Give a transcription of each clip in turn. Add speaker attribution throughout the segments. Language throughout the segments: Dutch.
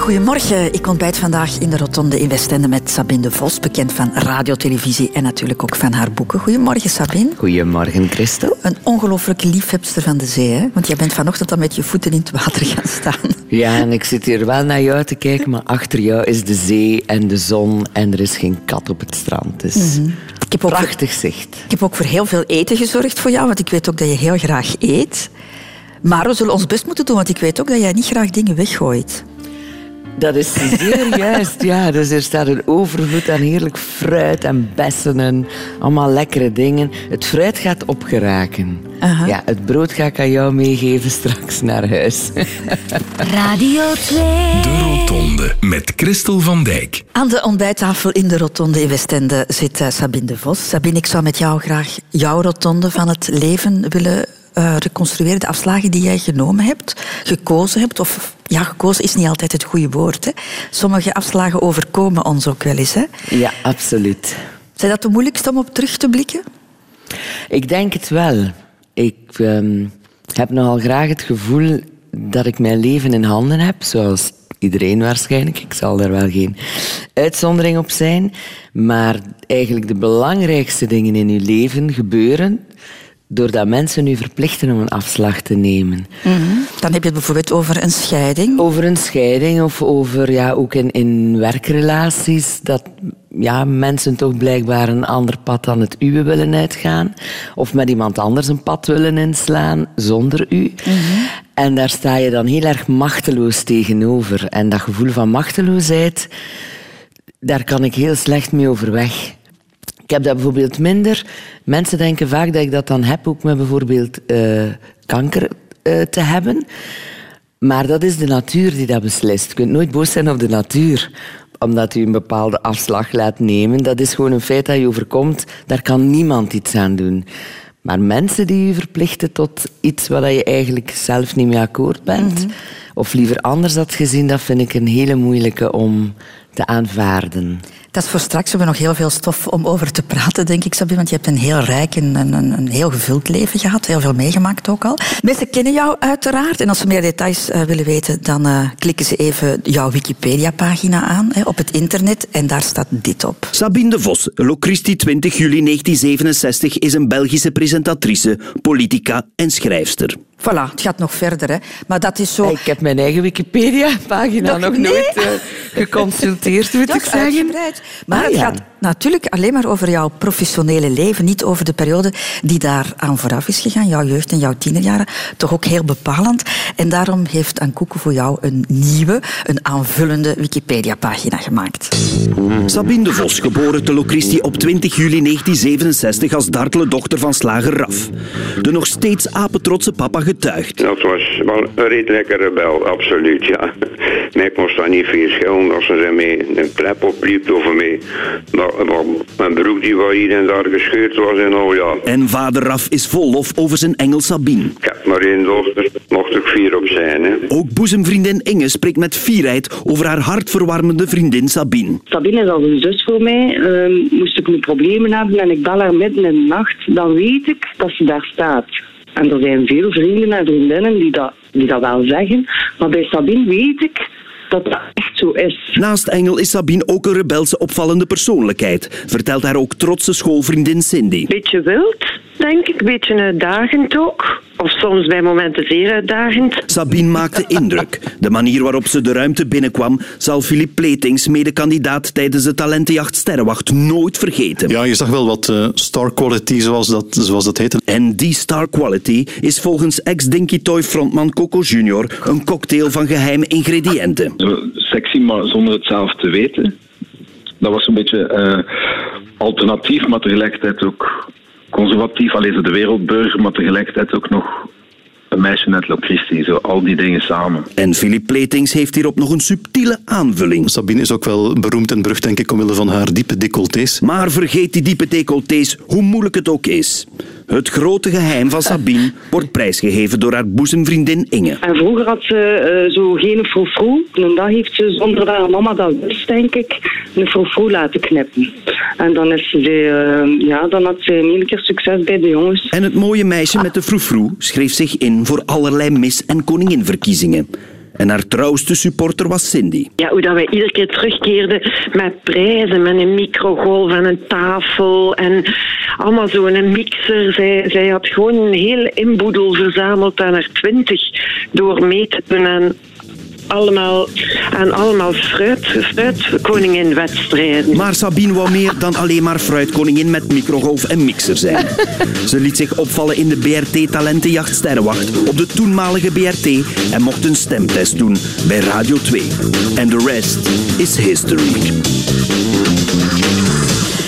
Speaker 1: Goedemorgen, ik ontbijt vandaag in de Rotonde in Westende met Sabine de Vos, bekend van radio, televisie en natuurlijk ook van haar boeken. Goedemorgen Sabine.
Speaker 2: Goedemorgen Christel.
Speaker 1: Een ongelooflijke liefhebster van de zee, hè? want jij bent vanochtend al met je voeten in het water gaan staan.
Speaker 2: Ja, en ik zit hier wel naar jou te kijken, maar achter jou is de zee en de zon en er is geen kat op het strand. Dus mm -hmm. ik heb ook prachtig zicht.
Speaker 1: Ik heb ook voor heel veel eten gezorgd voor jou, want ik weet ook dat je heel graag eet. Maar we zullen ons best moeten doen, want ik weet ook dat jij niet graag dingen weggooit.
Speaker 2: Dat is zeer juist, ja. Dus er staat een overvloed aan heerlijk fruit en bessen en allemaal lekkere dingen. Het fruit gaat opgeraken. Uh Ja, het brood ga ik aan jou meegeven straks naar huis.
Speaker 3: Radio 2.
Speaker 4: De Rotonde met Christel van Dijk.
Speaker 1: Aan de ontbijttafel in de Rotonde in Westende zit uh, Sabine de Vos. Sabine, ik zou met jou graag jouw Rotonde van het leven willen uh, reconstrueren, de afslagen die jij genomen hebt, gekozen hebt. Of ja, gekozen is niet altijd het goede woord. Hè. Sommige afslagen overkomen ons ook wel eens. Hè.
Speaker 2: Ja, absoluut.
Speaker 1: Zijn dat de moeilijkste om op terug te blikken?
Speaker 2: Ik denk het wel. Ik um, heb nogal graag het gevoel dat ik mijn leven in handen heb, zoals iedereen waarschijnlijk. Ik zal daar wel geen uitzondering op zijn. Maar eigenlijk de belangrijkste dingen in uw leven gebeuren doordat mensen u verplichten om een afslag te nemen.
Speaker 1: Mm -hmm. Dan heb je het bijvoorbeeld over een scheiding.
Speaker 2: Over een scheiding of over, ja, ook in, in werkrelaties, dat ja, mensen toch blijkbaar een ander pad dan het uwe willen uitgaan. Of met iemand anders een pad willen inslaan zonder u. Mm -hmm. En daar sta je dan heel erg machteloos tegenover. En dat gevoel van machteloosheid, daar kan ik heel slecht mee overweg. Ik heb dat bijvoorbeeld minder. Mensen denken vaak dat ik dat dan heb, ook met bijvoorbeeld uh, kanker uh, te hebben. Maar dat is de natuur die dat beslist. Je kunt nooit boos zijn op de natuur omdat u een bepaalde afslag laat nemen. Dat is gewoon een feit dat je overkomt. Daar kan niemand iets aan doen. Maar mensen die u verplichten tot iets waar je eigenlijk zelf niet mee akkoord bent, mm -hmm. of liever anders had gezien, dat vind ik een hele moeilijke om te aanvaarden.
Speaker 1: Dat is voor straks. We hebben nog heel veel stof om over te praten, denk ik, Sabine. Want je hebt een heel rijk en een, een, heel gevuld leven gehad. Heel veel meegemaakt ook al. Mensen kennen jou uiteraard. En als ze meer details uh, willen weten, dan uh, klikken ze even jouw Wikipedia-pagina aan hè, op het internet. En daar staat dit op.
Speaker 5: Sabine de Vos, Locristi 20 juli 1967, is een Belgische presentatrice, politica en schrijfster.
Speaker 1: Voilà, het gaat nog verder. Hè. Maar dat is zo...
Speaker 2: Ik heb mijn eigen Wikipedia-pagina nog, nog nee. nooit uh, geconsulteerd, moet ik zeggen.
Speaker 1: Maar ah, het ja. gaat natuurlijk alleen maar over jouw professionele leven, niet over de periode die daar aan vooraf is gegaan, jouw jeugd en jouw tienerjaren. Toch ook heel bepalend. En daarom heeft Ankoeko voor jou een nieuwe, een aanvullende Wikipedia-pagina gemaakt.
Speaker 5: Sabine de Vos, geboren te Locristi op 20 juli 1967 als dartele dochter van slager Raf. De nog steeds apetrotse papa getuigt.
Speaker 6: Dat was wel een redelijke rebel, absoluut, ja. Mij kon dat niet veel schelen als ze mee een klep opliep over mij. Maar, mijn broek die was hier en daar gescheurd was en al, ja.
Speaker 5: En vader Raf is vol lof over zijn engel Sabine.
Speaker 6: Ik heb maar één dochter, mocht ik vier op zijn, hè.
Speaker 5: Ook boezemvriendin Inge spreekt met fierheid over haar hartverwarmende vriendin Sabine.
Speaker 7: Sabine is als een zus voor mij. Uh, moest ik nu problemen hebben en ik bel haar midden in de nacht, dan weet ik dat ze daar staat. En er zijn veel vrienden en vriendinnen die dat, die dat wel zeggen. Maar bij Sabine weet ik dat dat echt zo is.
Speaker 5: Naast Engel is Sabine ook een rebelse opvallende persoonlijkheid, vertelt haar ook trotse schoolvriendin Cindy.
Speaker 8: Beetje wild, denk ik. Beetje uitdagend ook. Of soms bij momenten zeer uitdagend.
Speaker 5: Sabine maakte indruk. De manier waarop ze de ruimte binnenkwam zal Philippe Pletings, medekandidaat tijdens de talentenjacht Sterrenwacht, nooit vergeten.
Speaker 9: Ja, je zag wel wat uh, star quality, zoals dat, zoals dat heette.
Speaker 5: En die star quality is volgens ex-Dinky Toy frontman Coco Junior een cocktail van geheime ingrediënten.
Speaker 10: Sexy, maar zonder het zelf te weten. Dat was een beetje uh, alternatief, maar tegelijkertijd ook conservatief, al is het de wereldburger, maar tegelijkertijd ook nog een meisje net Locristi. Zo al die dingen samen.
Speaker 5: En Philippe Pletings heeft hierop nog een subtiele aanvulling.
Speaker 9: Sabine is ook wel beroemd en berucht, denk ik, omwille van haar diepe decolletés.
Speaker 5: Maar vergeet die diepe decolletés, hoe moeilijk het ook is. Het grote geheim van Sabine wordt prijsgegeven door haar boezemvriendin Inge.
Speaker 7: En vroeger had ze uh, zo geen frofro. En dan heeft ze, zonder dat haar mama dat wist, denk ik, een frofro laten knippen. En dan, is ze, uh, ja, dan had ze een keer succes bij de jongens.
Speaker 5: En het mooie meisje met de froufrou schreef zich in voor allerlei mis- en koninginverkiezingen. En haar trouwste supporter was Cindy.
Speaker 8: Ja, hoe dat wij iedere keer terugkeerden met prijzen, met een microgolf en een tafel en allemaal een mixer. Zij, zij had gewoon een hele inboedel verzameld aan haar twintig door mee te doen aan allemaal, aan allemaal fruit, fruitkoningin-wedstrijden.
Speaker 5: Maar Sabine wou meer dan alleen maar fruitkoningin met microgolf en mixer zijn. Ze liet zich opvallen in de BRT Talentenjacht Sterrenwacht op de toenmalige BRT en mocht een stemtest doen bij Radio 2. En de rest is history.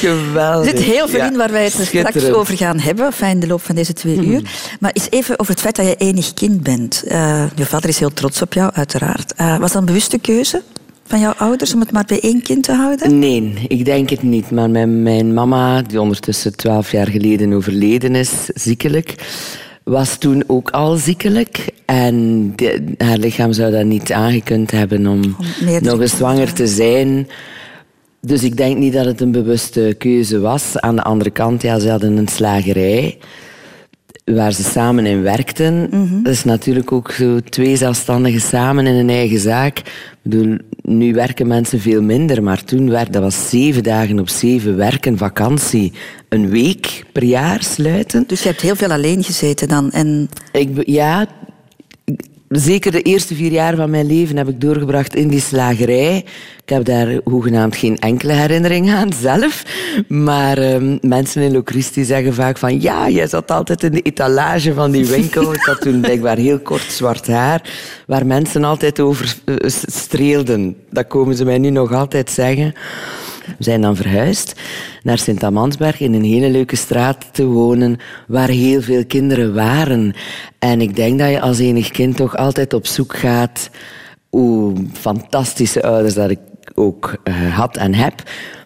Speaker 2: Geweldig.
Speaker 1: Er zit heel veel
Speaker 2: Ja,
Speaker 1: in waar wij het straks over gaan hebben, in de loop van deze twee
Speaker 2: Mhm.
Speaker 1: uur. Maar eens even over het feit dat je enig kind bent. Eh, je vader is heel trots op jou, uiteraard. Eh, was dat een bewuste keuze van jouw ouders om het maar bij één kind te houden?
Speaker 2: Nee, ik denk het niet. Maar mijn, mijn mama, die ondertussen twaalf jaar geleden overleden is, ziekelijk, was toen ook al ziekelijk. En de- haar lichaam zou dat niet aangekund hebben om,
Speaker 1: meerdere
Speaker 2: nog eens zwanger te zijn. Dus ik denk niet dat het een bewuste keuze was. Aan de andere kant, ja, ze hadden een slagerij waar ze samen in werkten. Dat is natuurlijk ook zo twee zelfstandigen samen in een eigen zaak. Ik bedoel, nu werken mensen veel minder, maar toen werd dat was zeven dagen op zeven werken, vakantie, een week per jaar sluiten.
Speaker 1: Dus je hebt heel veel alleen gezeten dan. En
Speaker 2: Ik, ja, zeker de eerste vier jaar van mijn leven heb ik doorgebracht in die slagerij. Ik heb daar hoegenaamd geen enkele herinnering aan zelf. Maar ehm, mensen in Locristi zeggen vaak van... Ja, jij zat altijd in de etalage van die winkel. Ik had toen blijkbaar heel kort zwart haar. Waar mensen altijd over eh, streelden. Dat komen ze mij nu nog altijd zeggen. We zijn dan verhuisd naar Sint-Amansberg in een hele leuke straat te wonen waar heel veel kinderen waren. En ik denk dat je als enig kind toch altijd op zoek gaat hoe fantastische ouders dat ik ook eh, had en heb,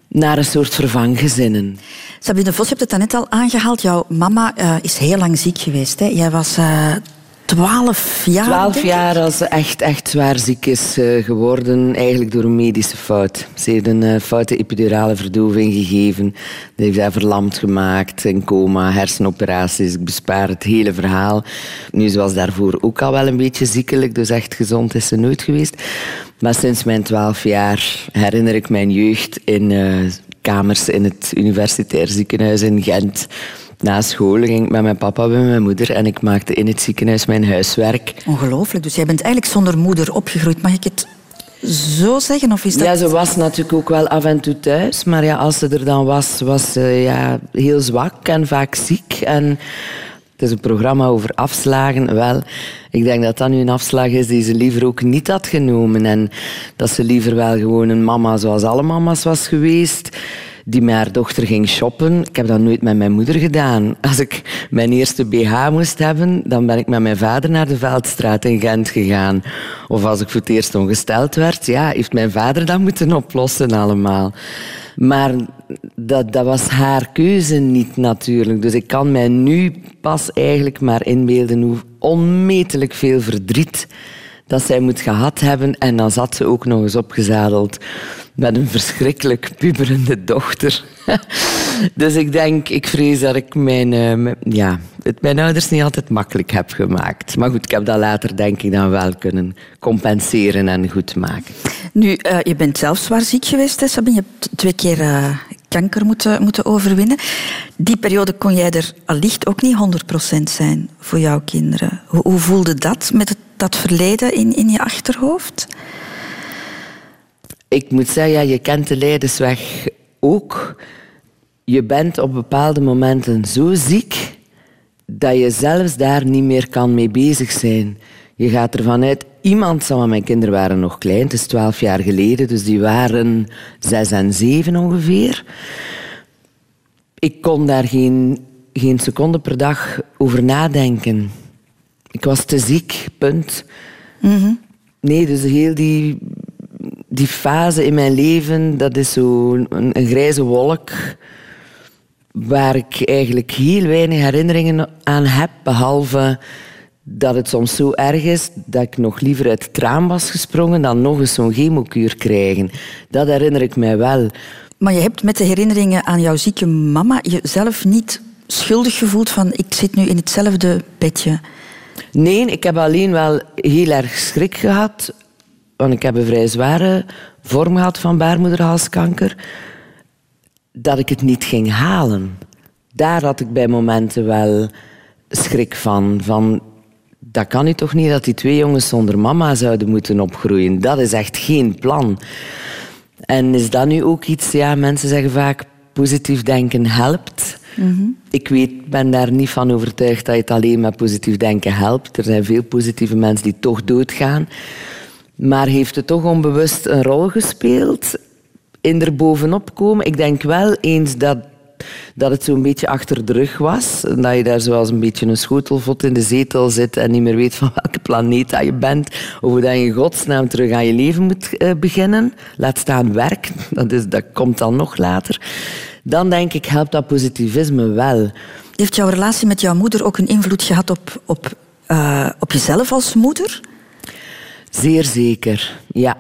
Speaker 2: naar een soort vervanggezinnen.
Speaker 1: Sabine Vos, je hebt het daarnet al aangehaald. Jouw mama eh, is heel lang ziek geweest. Hè? Jij was eh, twaalf jaar.
Speaker 2: Twaalf jaar als ze echt, echt zwaar ziek is eh, geworden, eigenlijk door een medische fout. Ze heeft een eh, foute epidurale verdoving gegeven. Die heeft haar verlamd gemaakt, in coma, hersenoperaties. Ik bespaar het hele verhaal. Nu, ze was daarvoor ook al wel een beetje ziekelijk, dus echt gezond is ze nooit geweest. Maar sinds mijn twaalf jaar herinner ik mijn jeugd in eh, kamers in het universitair ziekenhuis in Gent. Na school ging ik met mijn papa bij mijn moeder en ik maakte in het ziekenhuis mijn huiswerk.
Speaker 1: Ongelooflijk. Dus jij bent eigenlijk zonder moeder opgegroeid. Mag ik het zo zeggen? Of is dat...
Speaker 2: Ja, ze was natuurlijk ook wel af en toe thuis. Maar ja, als ze er dan was, was ze ja, heel zwak en vaak ziek. En het is een programma over afslagen. Wel, ik denk dat dat nu een afslag is die ze liever ook niet had genomen. En dat ze liever wel gewoon een mama zoals alle mama's was geweest. Die met haar dochter ging shoppen. Ik heb dat nooit met mijn moeder gedaan. Als ik mijn eerste BH moest hebben, dan ben ik met mijn vader naar de Veldstraat in Gent gegaan. Of als ik voor het eerst ongesteld werd, ja, heeft mijn vader dat moeten oplossen allemaal. Maar dat, dat was haar keuze niet natuurlijk. Dus ik kan mij nu pas eigenlijk maar inbeelden hoe onmetelijk veel verdriet dat zij moet gehad hebben. En dan zat ze ook nog eens opgezadeld met een verschrikkelijk puberende dochter. dus ik denk, ik vrees dat ik mijn, eh, ja, het mijn ouders niet altijd makkelijk heb gemaakt. Maar goed, ik heb dat later denk ik dan wel kunnen compenseren en goed maken.
Speaker 1: Nu, eh, je bent zelf zwaar ziek geweest, hè. Je hebt twee keer eh, kanker moeten, moeten overwinnen. Die periode kon jij er allicht ook niet 100% zijn voor jouw kinderen. Hoe, hoe voelde dat met het, dat verleden in, in je achterhoofd?
Speaker 2: Ik moet zeggen, ja, je kent de leidersweg ook. Je bent op bepaalde momenten zo ziek dat je zelfs daar niet meer kan mee bezig zijn. Je gaat ervan uit, iemand, van mijn kinderen waren nog klein, het is twaalf jaar geleden, dus die waren zes en zeven ongeveer. Ik kon daar geen, geen seconde per dag over nadenken. Ik was te ziek, punt. Nee, dus heel die, die fase in mijn leven, dat is zo een, een grijze wolk waar ik eigenlijk heel weinig herinneringen aan heb, behalve dat het soms zo erg is dat ik nog liever uit het raam was gesprongen dan nog eens zo'n chemokuur krijgen. Dat herinner ik mij wel.
Speaker 1: Maar je hebt met de herinneringen aan jouw zieke mama jezelf niet schuldig gevoeld van ik zit nu in hetzelfde bedje
Speaker 2: Nee, ik heb alleen wel heel erg schrik gehad. Want ik heb een vrij zware vorm gehad van baarmoederhalskanker. Dat ik het niet ging halen. Daar had ik bij momenten wel schrik van. van dat kan nu toch niet dat die twee jongens zonder mama zouden moeten opgroeien. Dat is echt geen plan. En is dat nu ook iets, ja, mensen zeggen vaak positief denken helpt. Ik weet, ben daar niet van overtuigd dat het alleen met positief denken helpt. Er zijn veel positieve mensen die toch doodgaan. Maar heeft het toch onbewust een rol gespeeld in er bovenop komen? Ik denk wel eens dat, dat het zo'n beetje achter de rug was. Dat je daar zoals een beetje een schotelvot in de zetel zit en niet meer weet van welke planeet dat je bent. Of hoe dat je in godsnaam terug aan je leven moet eh, beginnen. Laat staan werk, dat, is, dat komt dan nog later. Dan denk ik, helpt dat positivisme wel.
Speaker 1: Heeft jouw relatie met jouw moeder ook een invloed gehad op, op, eh, op jezelf als moeder?
Speaker 2: Zeer zeker, ja.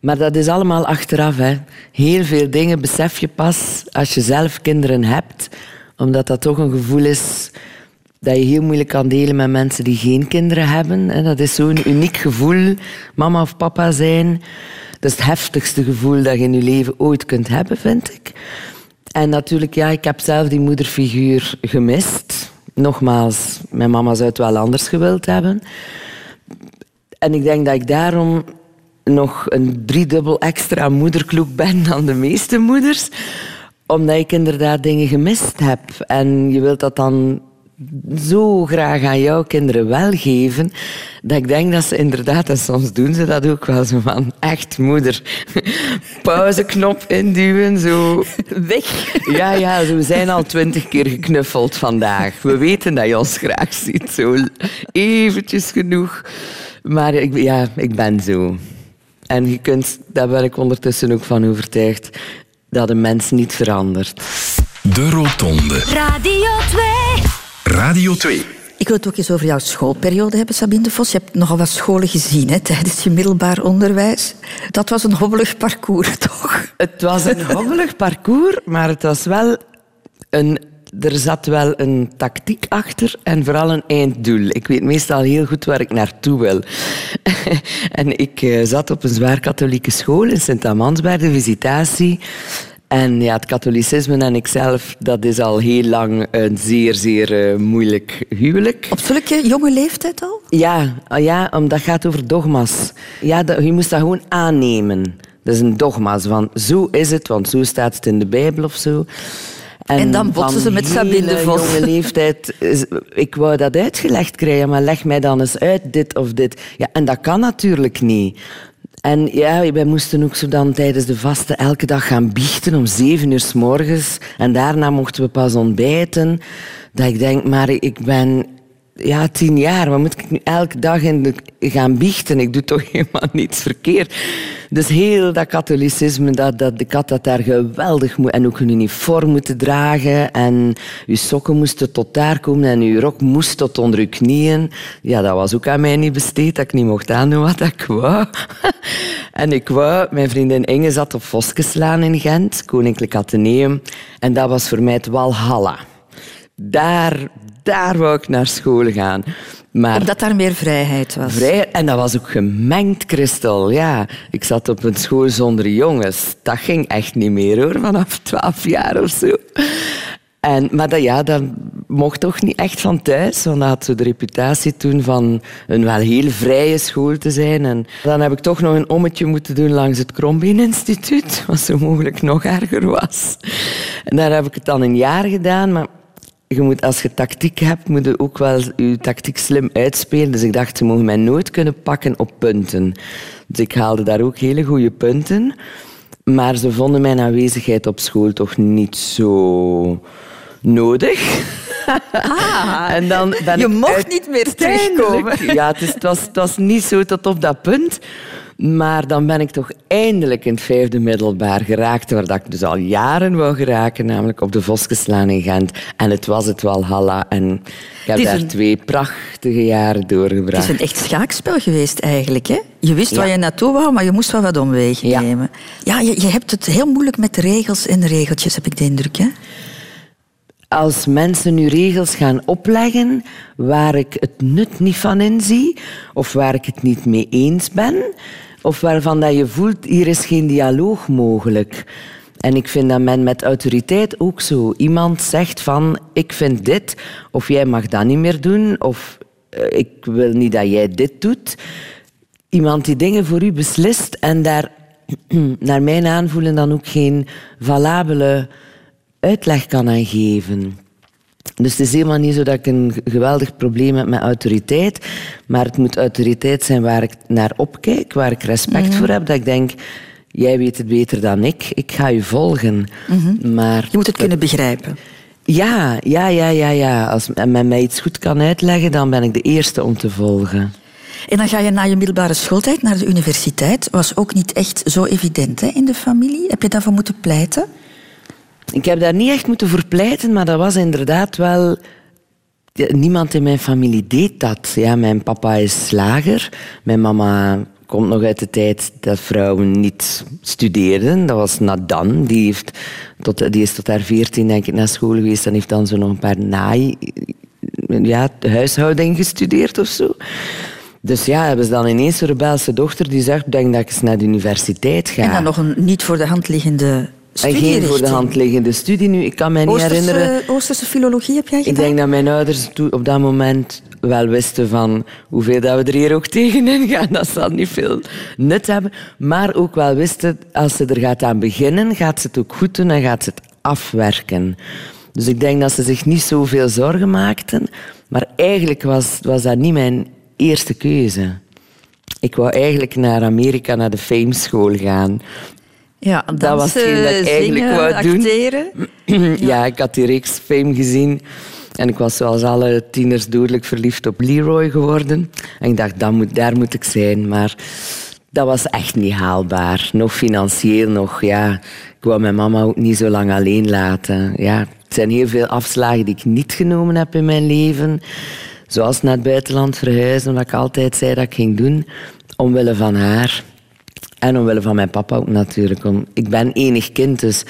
Speaker 2: Maar dat is allemaal achteraf. Hè. Heel veel dingen besef je pas als je zelf kinderen hebt. Omdat dat toch een gevoel is dat je heel moeilijk kan delen met mensen die geen kinderen hebben. Dat is zo'n uniek gevoel, mama of papa zijn. Dat is het heftigste gevoel dat je in je leven ooit kunt hebben, vind ik. En natuurlijk, ja, ik heb zelf die moederfiguur gemist. Nogmaals, mijn mama zou het wel anders gewild hebben. En ik denk dat ik daarom nog een driedubbel extra moederkloek ben dan de meeste moeders. Omdat ik inderdaad dingen gemist heb. En je wilt dat dan zo graag aan jouw kinderen wel geven, dat ik denk dat ze inderdaad, en soms doen ze dat ook wel zo van, echt moeder, pauzeknop induwen, zo weg. Ja, ja, zo, we zijn al twintig keer geknuffeld vandaag. We weten dat je ons graag ziet, zo eventjes genoeg. Maar ik, ja, ik ben zo. En je kunt, daar ben ik ondertussen ook van overtuigd, dat een mens niet verandert.
Speaker 4: De Rotonde.
Speaker 3: Radio 2.
Speaker 4: Radio 2.
Speaker 1: Ik wil het ook eens over jouw schoolperiode hebben, Sabine de Vos. Je hebt nogal wat scholen gezien hè, tijdens je middelbaar onderwijs. Dat was een hobbelig parcours, toch?
Speaker 2: Het was een hobbelig parcours, maar het was wel een, er zat wel een tactiek achter en vooral een einddoel. Ik weet meestal heel goed waar ik naartoe wil. en ik eh, zat op een zwaar katholieke school in Sint-Amans bij de visitatie. En ja, het katholicisme en ikzelf, dat is al heel lang een zeer, zeer eh, moeilijk huwelijk.
Speaker 1: Op zulke jonge leeftijd al?
Speaker 2: Ja, ah ja, omdat het gaat over dogma's. Ja, dat, je moest dat gewoon aannemen. Dat is een dogma's van zo is het, want zo staat het in de Bijbel of zo.
Speaker 1: En dan botsen ze met Sabine de Vos.
Speaker 2: jonge leeftijd, ik wou dat uitgelegd krijgen, maar leg mij dan eens uit dit of dit. Ja, en dat kan natuurlijk niet. En ja, wij moesten ook zo dan tijdens de vasten elke dag gaan biechten om zeven uur s morgens. En daarna mochten we pas ontbijten. Dat ik denk, maar ik ben ja, tien jaar. Wat moet ik nu elke dag in de, gaan biechten? Ik doe toch helemaal niets verkeerd. Dus heel dat katholicisme, dat, dat, ik had dat daar geweldig moe- En ook een uniform moeten dragen. En je sokken moesten tot daar komen. En je rok moest tot onder je knieën. Ja, dat was ook aan mij niet besteed. Dat ik niet mocht aandoen wat ik wou. en ik wou... Mijn vriendin Inge zat op Voskeslaan in Gent. Koninklijk Atheneum. En dat was voor mij het Walhalla. Daar, daar wou ik naar school gaan. Maar
Speaker 1: Omdat daar meer vrijheid was.
Speaker 2: vrij, en dat was ook gemengd, Christel. Ja, ik zat op een school zonder jongens. Dat ging echt niet meer hoor, vanaf twaalf jaar of zo. En, maar dat, ja, dat mocht toch niet echt van thuis, want dat had zo de reputatie toen van een wel heel vrije school te zijn. En dan heb ik toch nog een ommetje moeten doen langs het Krombeen Instituut, wat zo mogelijk nog erger was. En daar heb ik het dan een jaar gedaan, maar je moet, als je tactiek hebt, moet je ook wel je tactiek slim uitspelen. Dus ik dacht, ze mogen mij nooit kunnen pakken op punten. Dus ik haalde daar ook hele goede punten. Maar ze vonden mijn aanwezigheid op school toch niet zo nodig. en dan ben
Speaker 1: Je
Speaker 2: ik
Speaker 1: mocht niet meer terugkomen.
Speaker 2: Ja, het, is, het, was, het was niet zo tot op dat punt. Maar dan ben ik toch eindelijk in het vijfde middelbaar geraakt, waar dat ik dus al jaren wou geraken, namelijk op de Voskeslaan in Gent. En het was het Walhalla. En ik heb
Speaker 1: Het
Speaker 2: daar
Speaker 1: een-
Speaker 2: twee prachtige jaren
Speaker 1: Het
Speaker 2: doorgebracht.
Speaker 1: is een echt schaakspel geweest eigenlijk. Hè? Je wist
Speaker 2: Ja.
Speaker 1: waar je naartoe wou, maar je moest wel wat omwegen
Speaker 2: Ja.
Speaker 1: nemen. Ja, je, je hebt het heel moeilijk met de regels en de regeltjes, heb ik de indruk. Hè?
Speaker 2: als mensen nu regels gaan opleggen waar ik het nut niet van inzie, of waar ik het niet mee eens ben, of waarvan dat je voelt, hier is geen dialoog mogelijk. En ik vind dat men met autoriteit ook zo. Iemand zegt van, ik vind dit, of jij mag dat niet meer doen, of eh, ik wil niet dat jij dit doet. Iemand die dingen voor u beslist en daar, naar mijn aanvoelen, dan ook geen valabele uitleg kan aan geven. Dus het is helemaal niet zo dat ik een geweldig probleem heb met autoriteit, maar het moet autoriteit zijn waar ik naar opkijk, waar ik respect
Speaker 1: Mhm.
Speaker 2: voor heb, dat ik denk, jij weet het beter dan ik, ik ga je volgen.
Speaker 1: Mhm.
Speaker 2: Maar
Speaker 1: Je moet het kunnen begrijpen.
Speaker 2: ja, ja, ja, ja, ja. Als men mij iets goed kan uitleggen, dan ben ik de eerste om te volgen.
Speaker 1: En dan ga je na je middelbare schooltijd naar de universiteit. Was ook niet echt zo evident hè, in de familie. Heb je daarvoor moeten pleiten?
Speaker 2: Ik heb daar niet echt moeten voor pleiten, maar dat was inderdaad wel... Niemand in mijn familie deed dat. Ja, mijn papa is slager. Mijn mama komt nog uit de tijd dat vrouwen niet studeerden. Dat was Nadan. Die, heeft tot, die is tot haar veertien denk ik naar school geweest en heeft dan zo nog een paar naai... Ja, huishouding gestudeerd of zo. Dus ja, hebben ze dan ineens een rebelse dochter die zegt, denk dat ik eens naar de universiteit ga.
Speaker 1: En dan nog een niet voor de hand liggende.
Speaker 2: Geen voor de hand liggende studie nu. Ik kan mij niet herinneren...
Speaker 1: Oosterse, filologie heb jij
Speaker 2: Ik
Speaker 1: gedaan?
Speaker 2: denk dat mijn ouders toen op dat moment wel wisten van hoeveel dat we er hier ook tegenin gaan. Dat zal niet veel nut hebben. Maar ook wel wisten, als ze er gaat aan beginnen, gaat ze het ook goed doen en gaat ze het afwerken. Dus ik denk dat ze zich niet zoveel zorgen maakten. Maar eigenlijk was, was dat niet mijn eerste keuze. Ik wou eigenlijk naar Amerika, naar de Fame School gaan.
Speaker 1: Ja,
Speaker 2: Dat was hetgeen dat ik eigenlijk
Speaker 1: zingen,
Speaker 2: wou doen.
Speaker 1: acteren.
Speaker 2: Ja. ik had die reeks Fame gezien. En ik was zoals alle tieners dodelijk verliefd op Leroy geworden. En ik dacht, dat moet, daar moet ik zijn. Maar dat was echt niet haalbaar. Nog financieel, nog ja. Ik wou mijn mama ook niet zo lang alleen laten. Ja, er zijn heel veel afslagen die ik niet genomen heb in mijn leven. Zoals naar het buitenland verhuizen, wat ik altijd zei dat ik ging doen. Omwille van haar. En omwille van mijn papa ook natuurlijk. Om, ik ben enig kind, dus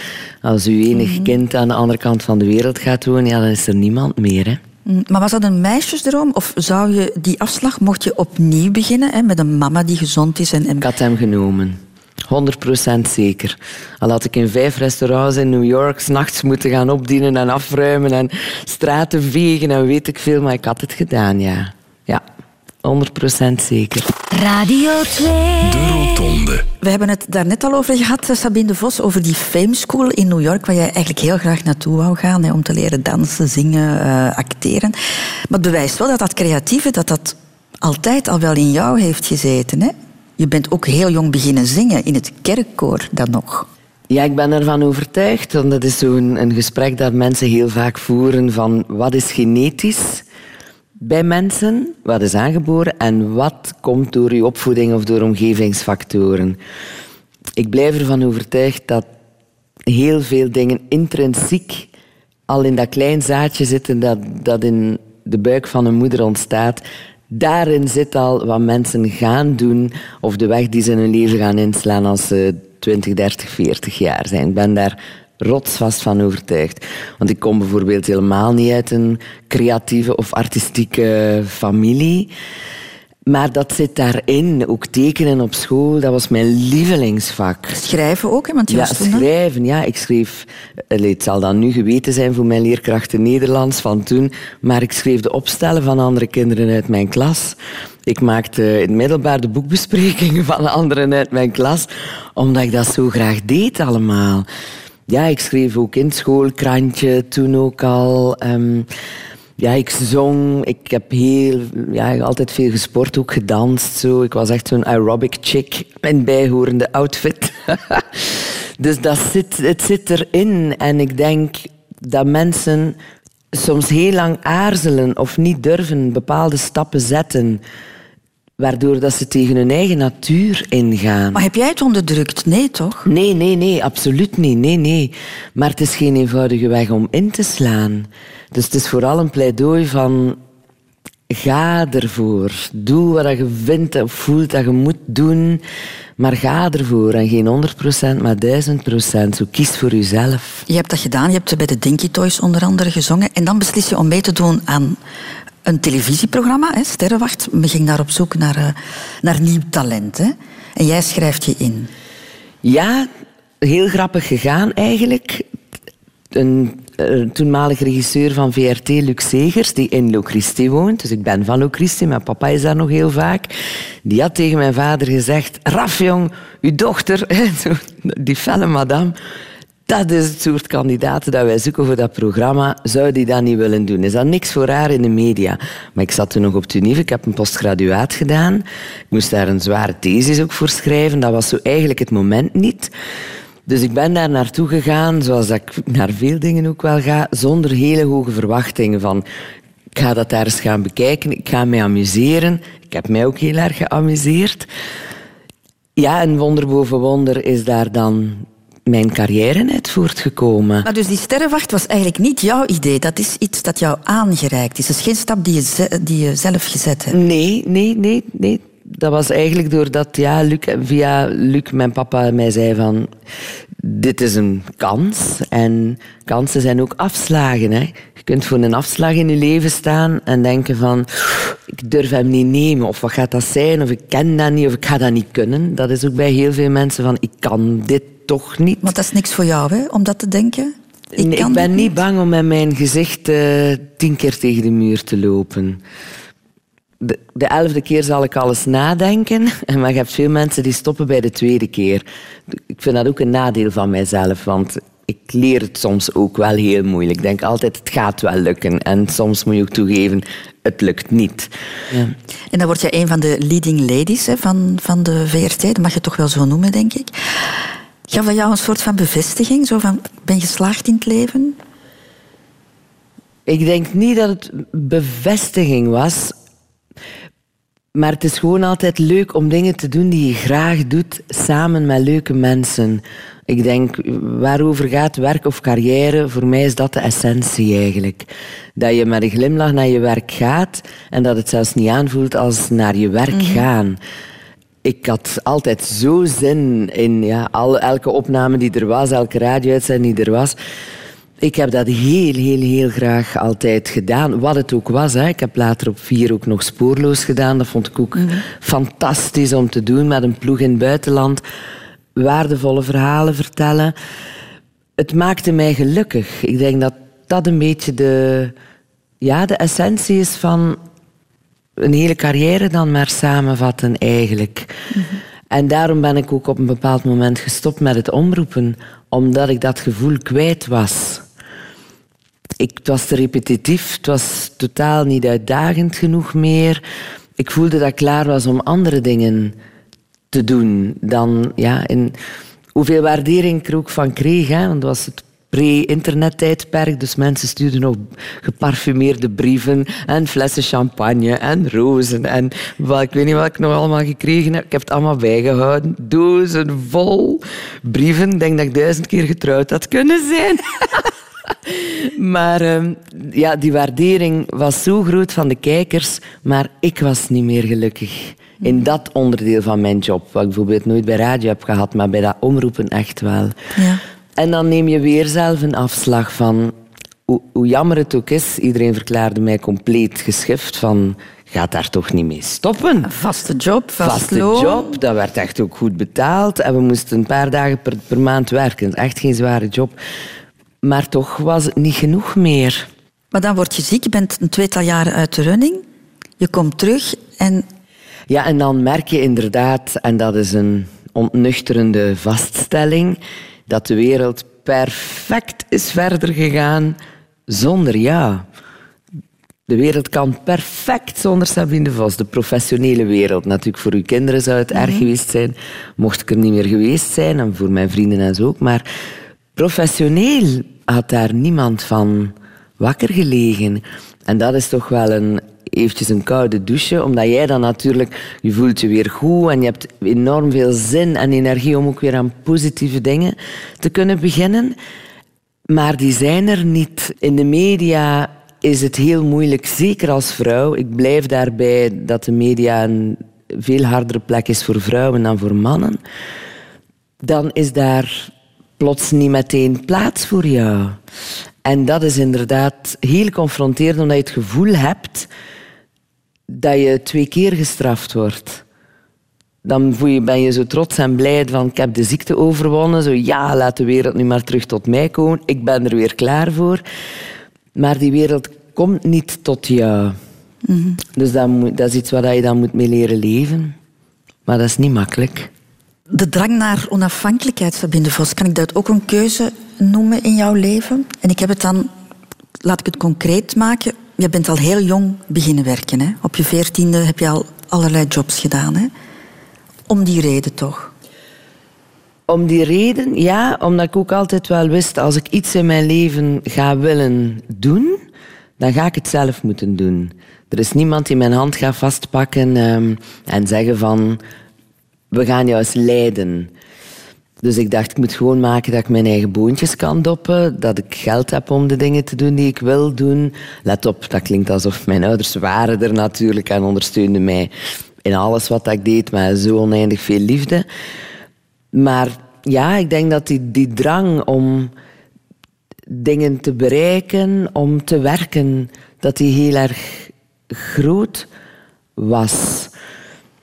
Speaker 2: als u enig kind aan de andere kant van de wereld gaat wonen, ja, dan is er niemand meer. Hè.
Speaker 1: Mm, Maar was dat een meisjesdroom? Of zou je die afslag, mocht je opnieuw beginnen hè, met een mama die gezond is? En, en...
Speaker 2: Ik had hem genomen. 100% zeker. Al had ik in vijf restaurants in New York s'nachts moeten gaan opdienen en afruimen en straten vegen en weet ik veel, maar ik had het gedaan, ja. Ja, 100% zeker.
Speaker 3: Radio 2.
Speaker 4: De Rotonde.
Speaker 1: We hebben het daar net al over gehad, eh, Sabine de Vos, over die Fame School in New York, waar jij eigenlijk heel graag naartoe wou gaan hè, om te leren dansen, zingen, eh, acteren. Maar het bewijst wel dat dat creatieve, dat dat altijd al wel in jou heeft gezeten. Hè? Je bent ook heel jong beginnen zingen, in het kerkkoor dan nog.
Speaker 2: Ja, ik ben ervan overtuigd. Want dat is zo'n een gesprek dat mensen heel vaak voeren van wat is genetisch bij mensen, wat is aangeboren en wat komt door je opvoeding of door omgevingsfactoren. Ik blijf ervan overtuigd dat heel veel dingen intrinsiek al in dat klein zaadje zitten dat, dat in de buik van een moeder ontstaat. Daarin zit al wat mensen gaan doen of de weg die ze in hun leven gaan inslaan als ze 20, 30, 40 jaar zijn. Ik ben daar rotsvast van overtuigd. Want ik kom bijvoorbeeld helemaal niet uit een creatieve of artistieke familie. Maar dat zit daarin. Ook tekenen op school, dat was mijn lievelingsvak.
Speaker 1: Schrijven ook, hè, want je
Speaker 2: Ja, schrijven. Ja, ik schreef... Het zal dan nu geweten zijn voor mijn leerkrachten Nederlands van toen, maar ik schreef de opstellen van andere kinderen uit mijn klas. Ik maakte in het middelbaar de boekbesprekingen van anderen uit mijn klas, omdat ik dat zo graag deed allemaal. Ja, ik schreef ook in school, krantje, toen ook al. Ehm, ja, ik zong. Ik heb heel, ja, altijd veel gesport, ook gedanst. Zo. Ik was echt zo'n aerobic chick in bijhorende outfit. dus dat zit, het zit erin. En ik denk dat mensen soms heel lang aarzelen of niet durven bepaalde stappen zetten, waardoor dat ze tegen hun eigen natuur ingaan.
Speaker 1: Maar heb jij het onderdrukt? Nee, toch?
Speaker 2: Nee, nee, nee, absoluut niet. Nee, nee. Maar het is geen eenvoudige weg om in te slaan. Dus het is vooral een pleidooi van ga ervoor. Doe wat je vindt of voelt dat je moet doen. Maar ga ervoor en geen 100%, maar 1000%. Zo kies voor jezelf.
Speaker 1: Je hebt dat gedaan. Je hebt bij de Dinky Toys onder andere gezongen. En dan beslis je om mee te doen aan een televisieprogramma, hè, Sterrenwacht. We gingen daar op zoek naar, uh, naar nieuw talent. Hè. En jij schrijft je in.
Speaker 2: Ja, heel grappig gegaan eigenlijk. Een, een toenmalige regisseur van VRT, Luc Segers, die in Locristi woont. Dus ik ben van Locristi, mijn papa is daar nog heel vaak. Die had tegen mijn vader gezegd... Raf, jong, uw dochter, die felle madame... Dat is het soort kandidaten dat wij zoeken voor dat programma. Zou die dat niet willen doen? Is dat niks voor haar in de media? Maar ik zat toen nog op Tunive. Ik heb een postgraduaat gedaan. Ik moest daar een zware thesis ook voor schrijven. Dat was zo eigenlijk het moment niet. Dus ik ben daar naartoe gegaan, zoals ik naar veel dingen ook wel ga, zonder hele hoge verwachtingen van ik ga dat daar eens gaan bekijken, ik ga mij amuseren. Ik heb mij ook heel erg geamuseerd. Ja, en wonder boven wonder is daar dan mijn carrière uit voortgekomen.
Speaker 1: Maar dus die sterrenwacht was eigenlijk niet jouw idee. Dat is iets dat jou aangereikt is. Het is geen stap die je, die je zelf gezet hebt.
Speaker 2: Nee, nee, nee, nee. Dat was eigenlijk doordat ja, Luc, via Luc, mijn papa, mij zei van... Dit is een kans. En kansen zijn ook afslagen. Hè. Je kunt voor een afslag in je leven staan en denken van... Ik durf hem niet nemen. Of wat gaat dat zijn? Of ik ken dat niet. Of ik ga dat niet kunnen. Dat is ook bij heel veel mensen van... Ik kan dit toch niet.
Speaker 1: Want dat is niks voor jou, hè, om dat te denken?
Speaker 2: Ik, nee, ik ben niet bang om met mijn gezicht uh, tien keer tegen de muur te lopen. De, de, elfde keer zal ik alles nadenken, maar je hebt veel mensen die stoppen bij de tweede keer. Ik vind dat ook een nadeel van mijzelf, want ik leer het soms ook wel heel moeilijk. Ik denk altijd, het gaat wel lukken. En soms moet je ook toegeven, het lukt niet. Ja.
Speaker 1: En dan word je een van de leading ladies hè, van, van de VRT. Dat mag je toch wel zo noemen, denk ik. Gaf dat jou een soort van bevestiging? Zo van, ben je geslaagd in het leven?
Speaker 2: Ik denk niet dat het bevestiging was. Maar het is gewoon altijd leuk om dingen te doen die je graag doet, samen met leuke mensen. Ik denk, waarover gaat werk of carrière? Voor mij is dat de essentie eigenlijk. Dat je met een glimlach naar je werk gaat en dat het zelfs niet aanvoelt als naar je werk mhm. gaan ik had altijd zo zin in ja, al, elke opname die er was, elke radio-uitzending die er was. Ik heb dat heel, heel, heel graag altijd gedaan. Wat het ook was. Hè. Ik heb later op vier ook nog spoorloos gedaan. Dat vond ik ook mhm. fantastisch om te doen met een ploeg in het buitenland. Waardevolle verhalen vertellen. Het maakte mij gelukkig. Ik denk dat dat een beetje de, ja, de essentie is van een hele carrière dan maar samenvatten eigenlijk. En daarom ben ik ook op een bepaald moment gestopt met het omroepen, omdat ik dat gevoel kwijt was. Ik, het was te repetitief, het was totaal niet uitdagend genoeg meer. Ik voelde dat ik klaar was om andere dingen te doen dan ja, in hoeveel waardering ik er ook van kreeg. Hè, want was het pre-internettijdperk. Dus mensen stuurden nog geparfumeerde brieven en flessen champagne en rozen. En wat, ik weet niet wat ik nog allemaal gekregen heb. Ik heb het allemaal bijgehouden. Dozen vol brieven. Ik denk dat ik duizend keer getrouwd had kunnen zijn. maar ehm, ja, die waardering was zo groot van de kijkers, maar ik was niet meer gelukkig. In dat onderdeel van mijn job, wat ik bijvoorbeeld nooit bij radio heb gehad, maar bij dat omroepen echt wel. Ja. En dan neem je weer zelf een afslag van hoe, hoe, jammer het ook is. Iedereen verklaarde mij compleet geschift van gaat daar toch niet mee stoppen.
Speaker 1: Een vaste job, vast
Speaker 2: vaste job. Dat werd echt ook goed betaald. En we moesten een paar dagen per, per maand werken. Echt geen zware job. Maar toch was het niet genoeg meer.
Speaker 1: Maar dan word je ziek, je bent een tweetal jaren uit de running. Je komt terug en...
Speaker 2: Ja, en dan merk je inderdaad, en dat is een ontnuchterende vaststelling dat de wereld perfect is verder gegaan zonder jou. De wereld kan perfect zonder Sabine Vos. De professionele wereld. Natuurlijk, voor uw kinderen zou het erg mhm. geweest zijn, mocht ik er niet meer geweest zijn. En voor mijn vrienden en zo ook. Maar professioneel had daar niemand van wakker gelegen. En dat is toch wel een eventjes een koude douche, omdat jij dan natuurlijk, je voelt je weer goed en je hebt enorm veel zin en energie om ook weer aan positieve dingen te kunnen beginnen. Maar die zijn er niet. In de media is het heel moeilijk, zeker als vrouw. Ik blijf daarbij dat de media een veel hardere plek is voor vrouwen dan voor mannen, dan is daar plots niet meteen plaats voor jou. En dat is inderdaad heel confronterend, omdat je het gevoel hebt dat je twee keer gestraft wordt. Dan voel je, ben je zo trots en blij van ik heb de ziekte overwonnen. Zo ja, laat de wereld nu maar terug tot mij komen. Ik ben er weer klaar voor. Maar die wereld komt niet tot jou. Dus dat, moet, dat is iets waar je dan moet mee leren leven. Maar dat is niet makkelijk.
Speaker 1: De drang naar onafhankelijkheid, Sabine Vos, kan ik dat ook een keuze noemen in jouw leven? En ik heb het dan, laat ik het concreet maken. Je bent al heel jong beginnen werken. Hè? Op je veertiende heb je al allerlei jobs gedaan. Hè? Om die reden toch?
Speaker 2: Om die reden, ja, omdat ik ook altijd wel wist, als ik iets in mijn leven ga willen doen, dan ga ik het zelf moeten doen. Er is niemand die mijn hand gaat vastpakken ehm, en zeggen van, we gaan jou leiden. Dus ik dacht, ik moet gewoon maken dat ik mijn eigen boontjes kan doppen, dat ik geld heb om de dingen te doen die ik wil doen. Let op, dat klinkt alsof mijn ouders waren er natuurlijk en ondersteunden mij in alles wat ik deed met zo oneindig veel liefde. Maar ja, ik denk dat die, die drang om dingen te bereiken, om te werken, dat die heel erg groot was.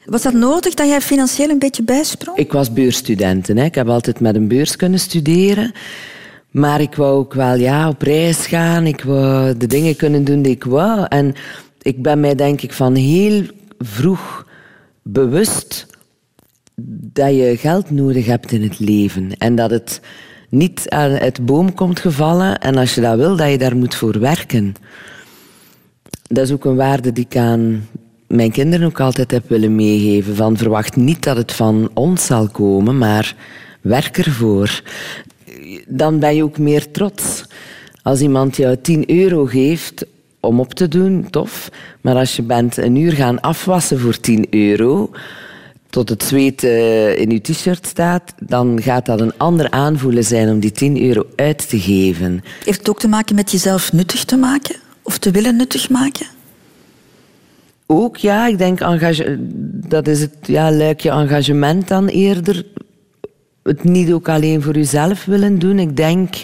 Speaker 1: Was dat nodig dat jij financieel een beetje bijsprong?
Speaker 2: Ik was beursstudent. Hè. Ik heb altijd met een beurs kunnen studeren. Maar ik wou ook wel ja, op reis gaan. Ik wou de dingen kunnen doen die ik wou. En ik ben mij denk ik van heel vroeg bewust dat je geld nodig hebt in het leven. En dat het niet uit de boom komt gevallen. En als je dat wil, dat je daar moet voor werken. Dat is ook een waarde die ik aan mijn kinderen ook altijd heb willen meegeven. Van verwacht niet dat het van ons zal komen, maar werk ervoor. Dan ben je ook meer trots. Als iemand jou 10 euro geeft om op te doen, tof. Maar als je bent een uur gaan afwassen voor 10 euro, tot het zweet in je t-shirt staat, dan gaat dat een ander aanvoelen zijn om die 10 euro uit te geven.
Speaker 1: Heeft het ook te maken met jezelf nuttig te maken? Of te willen nuttig maken?
Speaker 2: Ook ja, ik denk dat is het ja, luikje engagement dan eerder. Het niet ook alleen voor jezelf willen doen. Ik denk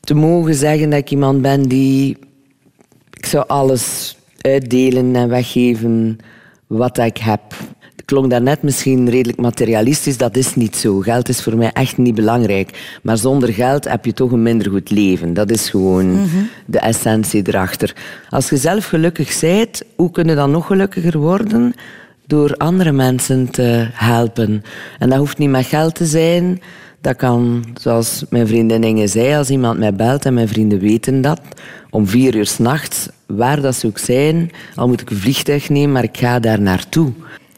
Speaker 2: te mogen zeggen dat ik iemand ben die... Ik zou alles uitdelen en weggeven wat ik heb. Klonk daarnet misschien redelijk materialistisch. Dat is niet zo. Geld is voor mij echt niet belangrijk. Maar zonder geld heb je toch een minder goed leven. Dat is gewoon de essentie erachter. Als je zelf gelukkig bent, hoe kun je dan nog gelukkiger worden? Door andere mensen te helpen. En dat hoeft niet met geld te zijn. Dat kan, zoals mijn vriendin Inge zei, als iemand mij belt en mijn vrienden weten dat, om vier uur s'nachts, waar dat ze ook zijn, al moet ik een vliegtuig nemen, maar ik ga daar naartoe.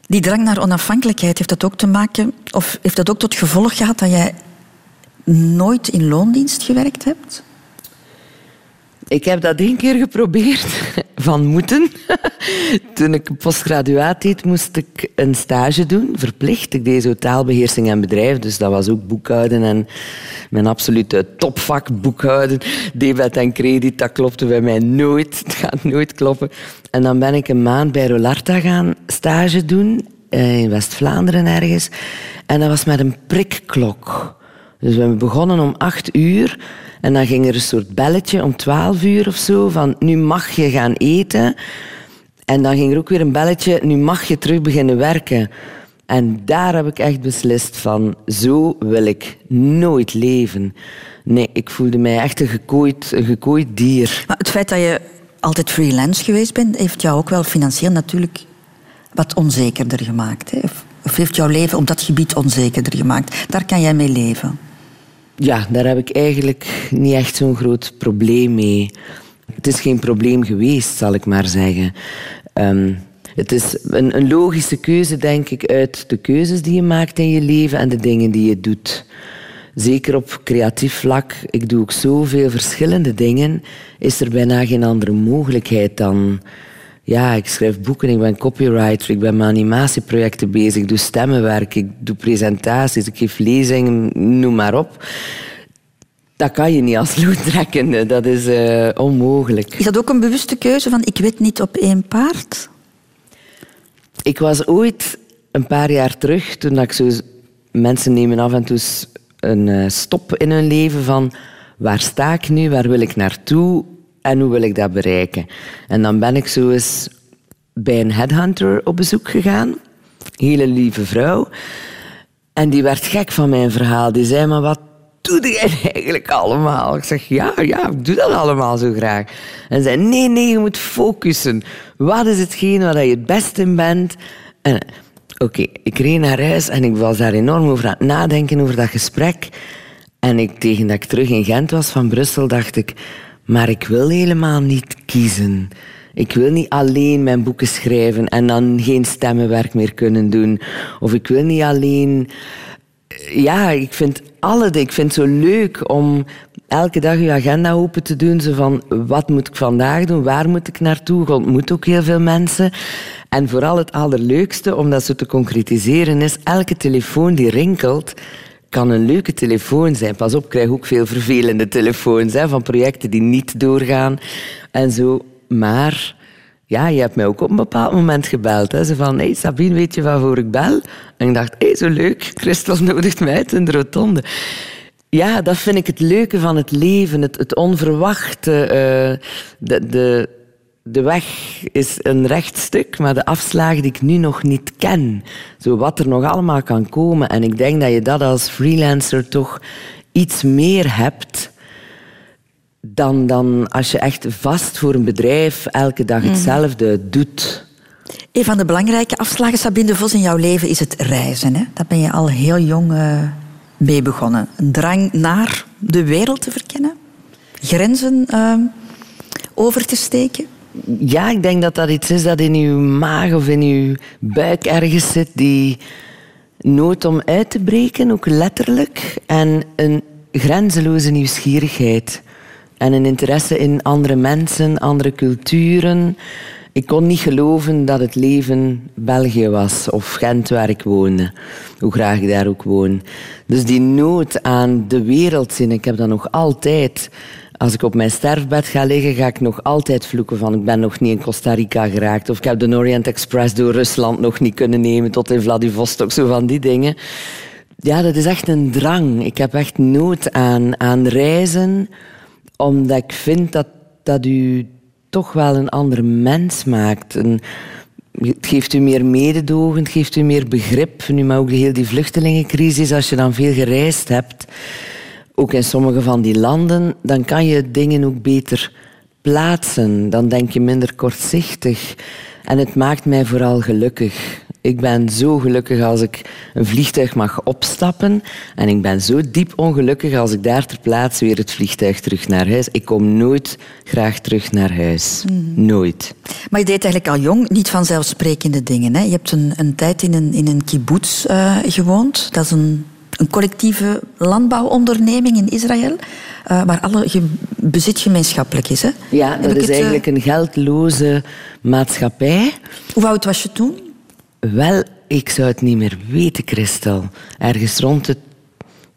Speaker 1: Die drang naar onafhankelijkheid, heeft dat ook te maken, of heeft dat ook tot gevolg gehad dat jij nooit in loondienst gewerkt hebt?
Speaker 2: Ik heb dat één keer geprobeerd, van moeten. Toen ik postgraduaat deed, moest ik een stage doen, verplicht. Ik deed zo taalbeheersing en bedrijf, dus dat was ook boekhouden. En mijn absolute topvak boekhouden, debet en krediet, dat klopte bij mij nooit. Het gaat nooit kloppen. En dan ben ik een maand bij Rolarta gaan stage doen, eh, in West-Vlaanderen ergens. En dat was met een prikklok. Dus we hebben begonnen om acht uur. En dan ging er een soort belletje om twaalf uur of zo. Van nu mag je gaan eten. En dan ging er ook weer een belletje. Nu mag je terug beginnen werken. En daar heb ik echt beslist van. Zo wil ik nooit leven. Nee, ik voelde mij echt een gekooid, gekooid dier.
Speaker 1: Maar het feit dat je altijd freelance geweest bent, heeft jou ook wel financieel natuurlijk wat onzekerder gemaakt. Hè? Of heeft jouw leven op dat gebied onzekerder gemaakt? Daar kan jij mee leven.
Speaker 2: Ja, daar heb ik eigenlijk niet echt zo'n groot probleem mee. Het is geen probleem geweest, zal ik maar zeggen. Ehm, het is een, een logische keuze, denk ik, uit de keuzes die je maakt in je leven en de dingen die je doet. Zeker op creatief vlak, ik doe ook zoveel verschillende dingen, is er bijna geen andere mogelijkheid dan... Ja, ik schrijf boeken, ik ben copywriter, ik ben met animatieprojecten bezig, ik doe stemmenwerk, ik doe presentaties, ik geef lezingen, noem maar op. Dat kan je niet als loodtrekkende, dat is eh, onmogelijk.
Speaker 1: Is dat ook een bewuste keuze van ik weet niet op één paard?
Speaker 2: Ik was ooit een paar jaar terug, toen ik zo... Mensen nemen af en toe een eh, stop in hun leven van... Waar sta ik nu? Waar wil ik naartoe? En hoe wil ik dat bereiken? En dan ben ik zo eens bij een headhunter op bezoek gegaan. Hele lieve vrouw. En die werd gek van mijn verhaal. Die zei, maar wat doe jij eigenlijk allemaal? Ik zeg, ja, ja, ik doe dat allemaal zo graag. En zei, nee, nee, je moet focussen. Wat is hetgeen waar je het beste in bent? En oké, ik reed naar huis en ik was daar enorm over aan het nadenken, over dat gesprek. En ik, tegen dat ik terug in Gent was van Brussel, dacht ik, maar ik wil helemaal niet kiezen. Ik wil niet alleen mijn boeken schrijven en dan geen stemmenwerk meer kunnen doen. Of ik wil niet alleen... Ja, ik vind alle Ik vind het zo leuk om elke dag je agenda open te doen. Zo van, wat moet ik vandaag doen? Waar moet ik naartoe? Ik ontmoet ook heel veel mensen. En vooral het allerleukste, om dat zo te concretiseren, is elke telefoon die rinkelt, kan een leuke telefoon zijn. Pas op, ik krijg ook veel vervelende telefoons hè, van projecten die niet doorgaan en zo. Maar ja, je hebt mij ook op een bepaald moment gebeld. Hè. Ze van, hey Sabine, weet je waarvoor ik bel? En ik dacht, hey, zo leuk, Christel nodigt mij uit in de rotonde. Ja, dat vind ik het leuke van het leven, het, het onverwachte. Uh, de, de, de weg is een recht stuk, maar de afslagen die ik nu nog niet ken. Zo wat er nog allemaal kan komen. En ik denk dat je dat als freelancer toch iets meer hebt dan, dan als je echt vast voor een bedrijf elke dag mhm. hetzelfde doet.
Speaker 1: Een van de belangrijke afslagen, Sabine de Vos, in jouw leven is het reizen. Hè? Daar ben je al heel jong uh, mee begonnen. Een drang naar de wereld te verkennen, grenzen uh, over te steken.
Speaker 2: Ja, ik denk dat dat iets is dat in je maag of in je buik ergens zit, die nood om uit te breken, ook letterlijk, en een grenzeloze nieuwsgierigheid. En een interesse in andere mensen, andere culturen. Ik kon niet geloven dat het leven België was of Gent waar ik woonde. Hoe graag ik daar ook woon. Dus die nood aan de wereld zien, ik heb dat nog altijd. Als ik op mijn sterfbed ga liggen, ga ik nog altijd vloeken van ik ben nog niet in Costa Rica geraakt. Of ik heb de Orient Express door Rusland nog niet kunnen nemen tot in Vladivostok. Zo van die dingen. Ja, dat is echt een drang. Ik heb echt nood aan, aan reizen omdat ik vind dat dat u toch wel een ander mens maakt. Een, het geeft u meer mededogen, het geeft u meer begrip. Nu, maar ook heel die vluchtelingencrisis, als je dan veel gereisd hebt, ook in sommige van die landen, dan kan je dingen ook beter plaatsen. Dan denk je minder kortzichtig. En het maakt mij vooral gelukkig. Ik ben zo gelukkig als ik een vliegtuig mag opstappen. En ik ben zo diep ongelukkig als ik daar ter plaatse weer het vliegtuig terug naar huis. Ik kom nooit graag terug naar huis. Mhm. Nooit.
Speaker 1: Maar je deed eigenlijk al jong niet vanzelfsprekende dingen. Hè? Je hebt een, een tijd in een, in een kibbutz uh, gewoond. Dat is een, een collectieve landbouwonderneming in Israël. Uh, waar alle bezit gemeenschappelijk is. Hè?
Speaker 2: Ja, dat is het, eigenlijk een geldloze maatschappij.
Speaker 1: Hoe oud was je toen?
Speaker 2: Wel, ik zou het niet meer weten, Christel. Ergens rond het...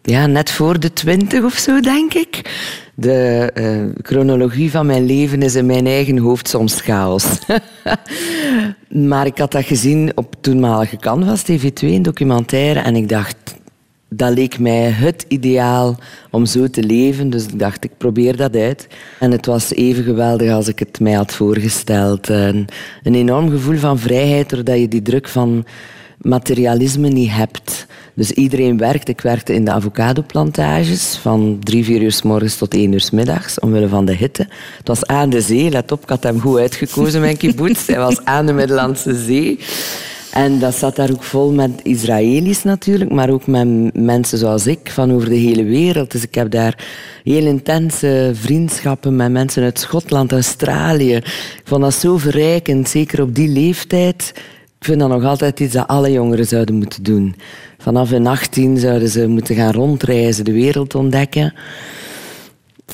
Speaker 2: Ja, net voor de twintig of zo, denk ik. De uh, chronologie van mijn leven is in mijn eigen hoofd soms chaos. maar ik had dat gezien op toenmalige Canvas, TV2, een documentaire. En ik dacht, dat leek mij het ideaal om zo te leven. Dus ik dacht, ik probeer dat uit. En het was even geweldig als ik het mij had voorgesteld. Een, een enorm gevoel van vrijheid, doordat je die druk van materialisme niet hebt. Dus iedereen werkt. Ik werkte in de avocadoplantages van drie, vier uur s morgens tot één uur s middags, omwille van de hitte. Het was aan de zee, let op, ik had hem goed uitgekozen, mijn kibbutz. Hij was aan de Middellandse Zee. En dat zat daar ook vol met Israëli's natuurlijk, maar ook met mensen zoals ik van over de hele wereld. Dus ik heb daar heel intense vriendschappen met mensen uit Schotland, Australië. Ik vond dat zo verrijkend, zeker op die leeftijd. Ik vind dat nog altijd iets dat alle jongeren zouden moeten doen. Vanaf hun 18 zouden ze moeten gaan rondreizen, de wereld ontdekken.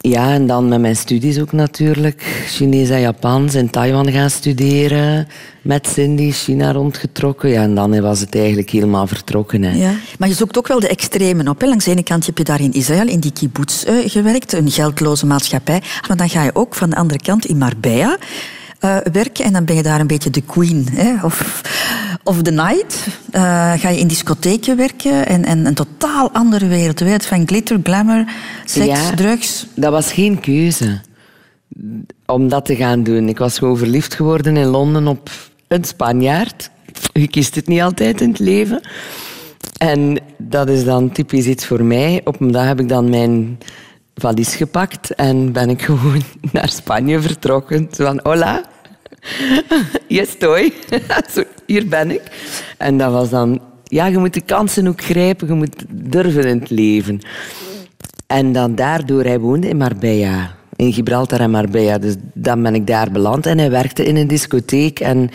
Speaker 2: Ja, en dan met mijn studies ook natuurlijk. Chinees en Japans in Taiwan gaan studeren. Met Cindy, China rondgetrokken. Ja, en dan was het eigenlijk helemaal vertrokken. Hè.
Speaker 1: Ja, maar je zoekt ook wel de extremen op. Hè. Langs de ene kant heb je daar in Israël, in die kibbutz, uh, gewerkt. Een geldloze maatschappij. Maar dan ga je ook van de andere kant in Marbella... Uh, werken en dan ben je daar een beetje de queen. Hè? Of, of the night eh, ga je in discotheken werken en, en een totaal andere wereld. De wereld van glitter, glamour, seks,
Speaker 2: Ja.
Speaker 1: drugs.
Speaker 2: Dat was geen keuze om dat te gaan doen. Ik was gewoon verliefd geworden in Londen op een Spanjaard. Je kiest het niet altijd in het leven. En dat is dan typisch iets voor mij. Op een dag heb ik dan mijn valies gepakt en ben ik gewoon naar Spanje vertrokken. Zo van, hola, estoy. Zo, hier ben ik. En dat was dan... Ja, je moet de kansen ook grijpen. Je moet durven in het leven. En dan daardoor, hij woonde in Marbella. In Gibraltar en Marbella. Dus dan ben ik daar beland. En hij werkte in een discotheek. En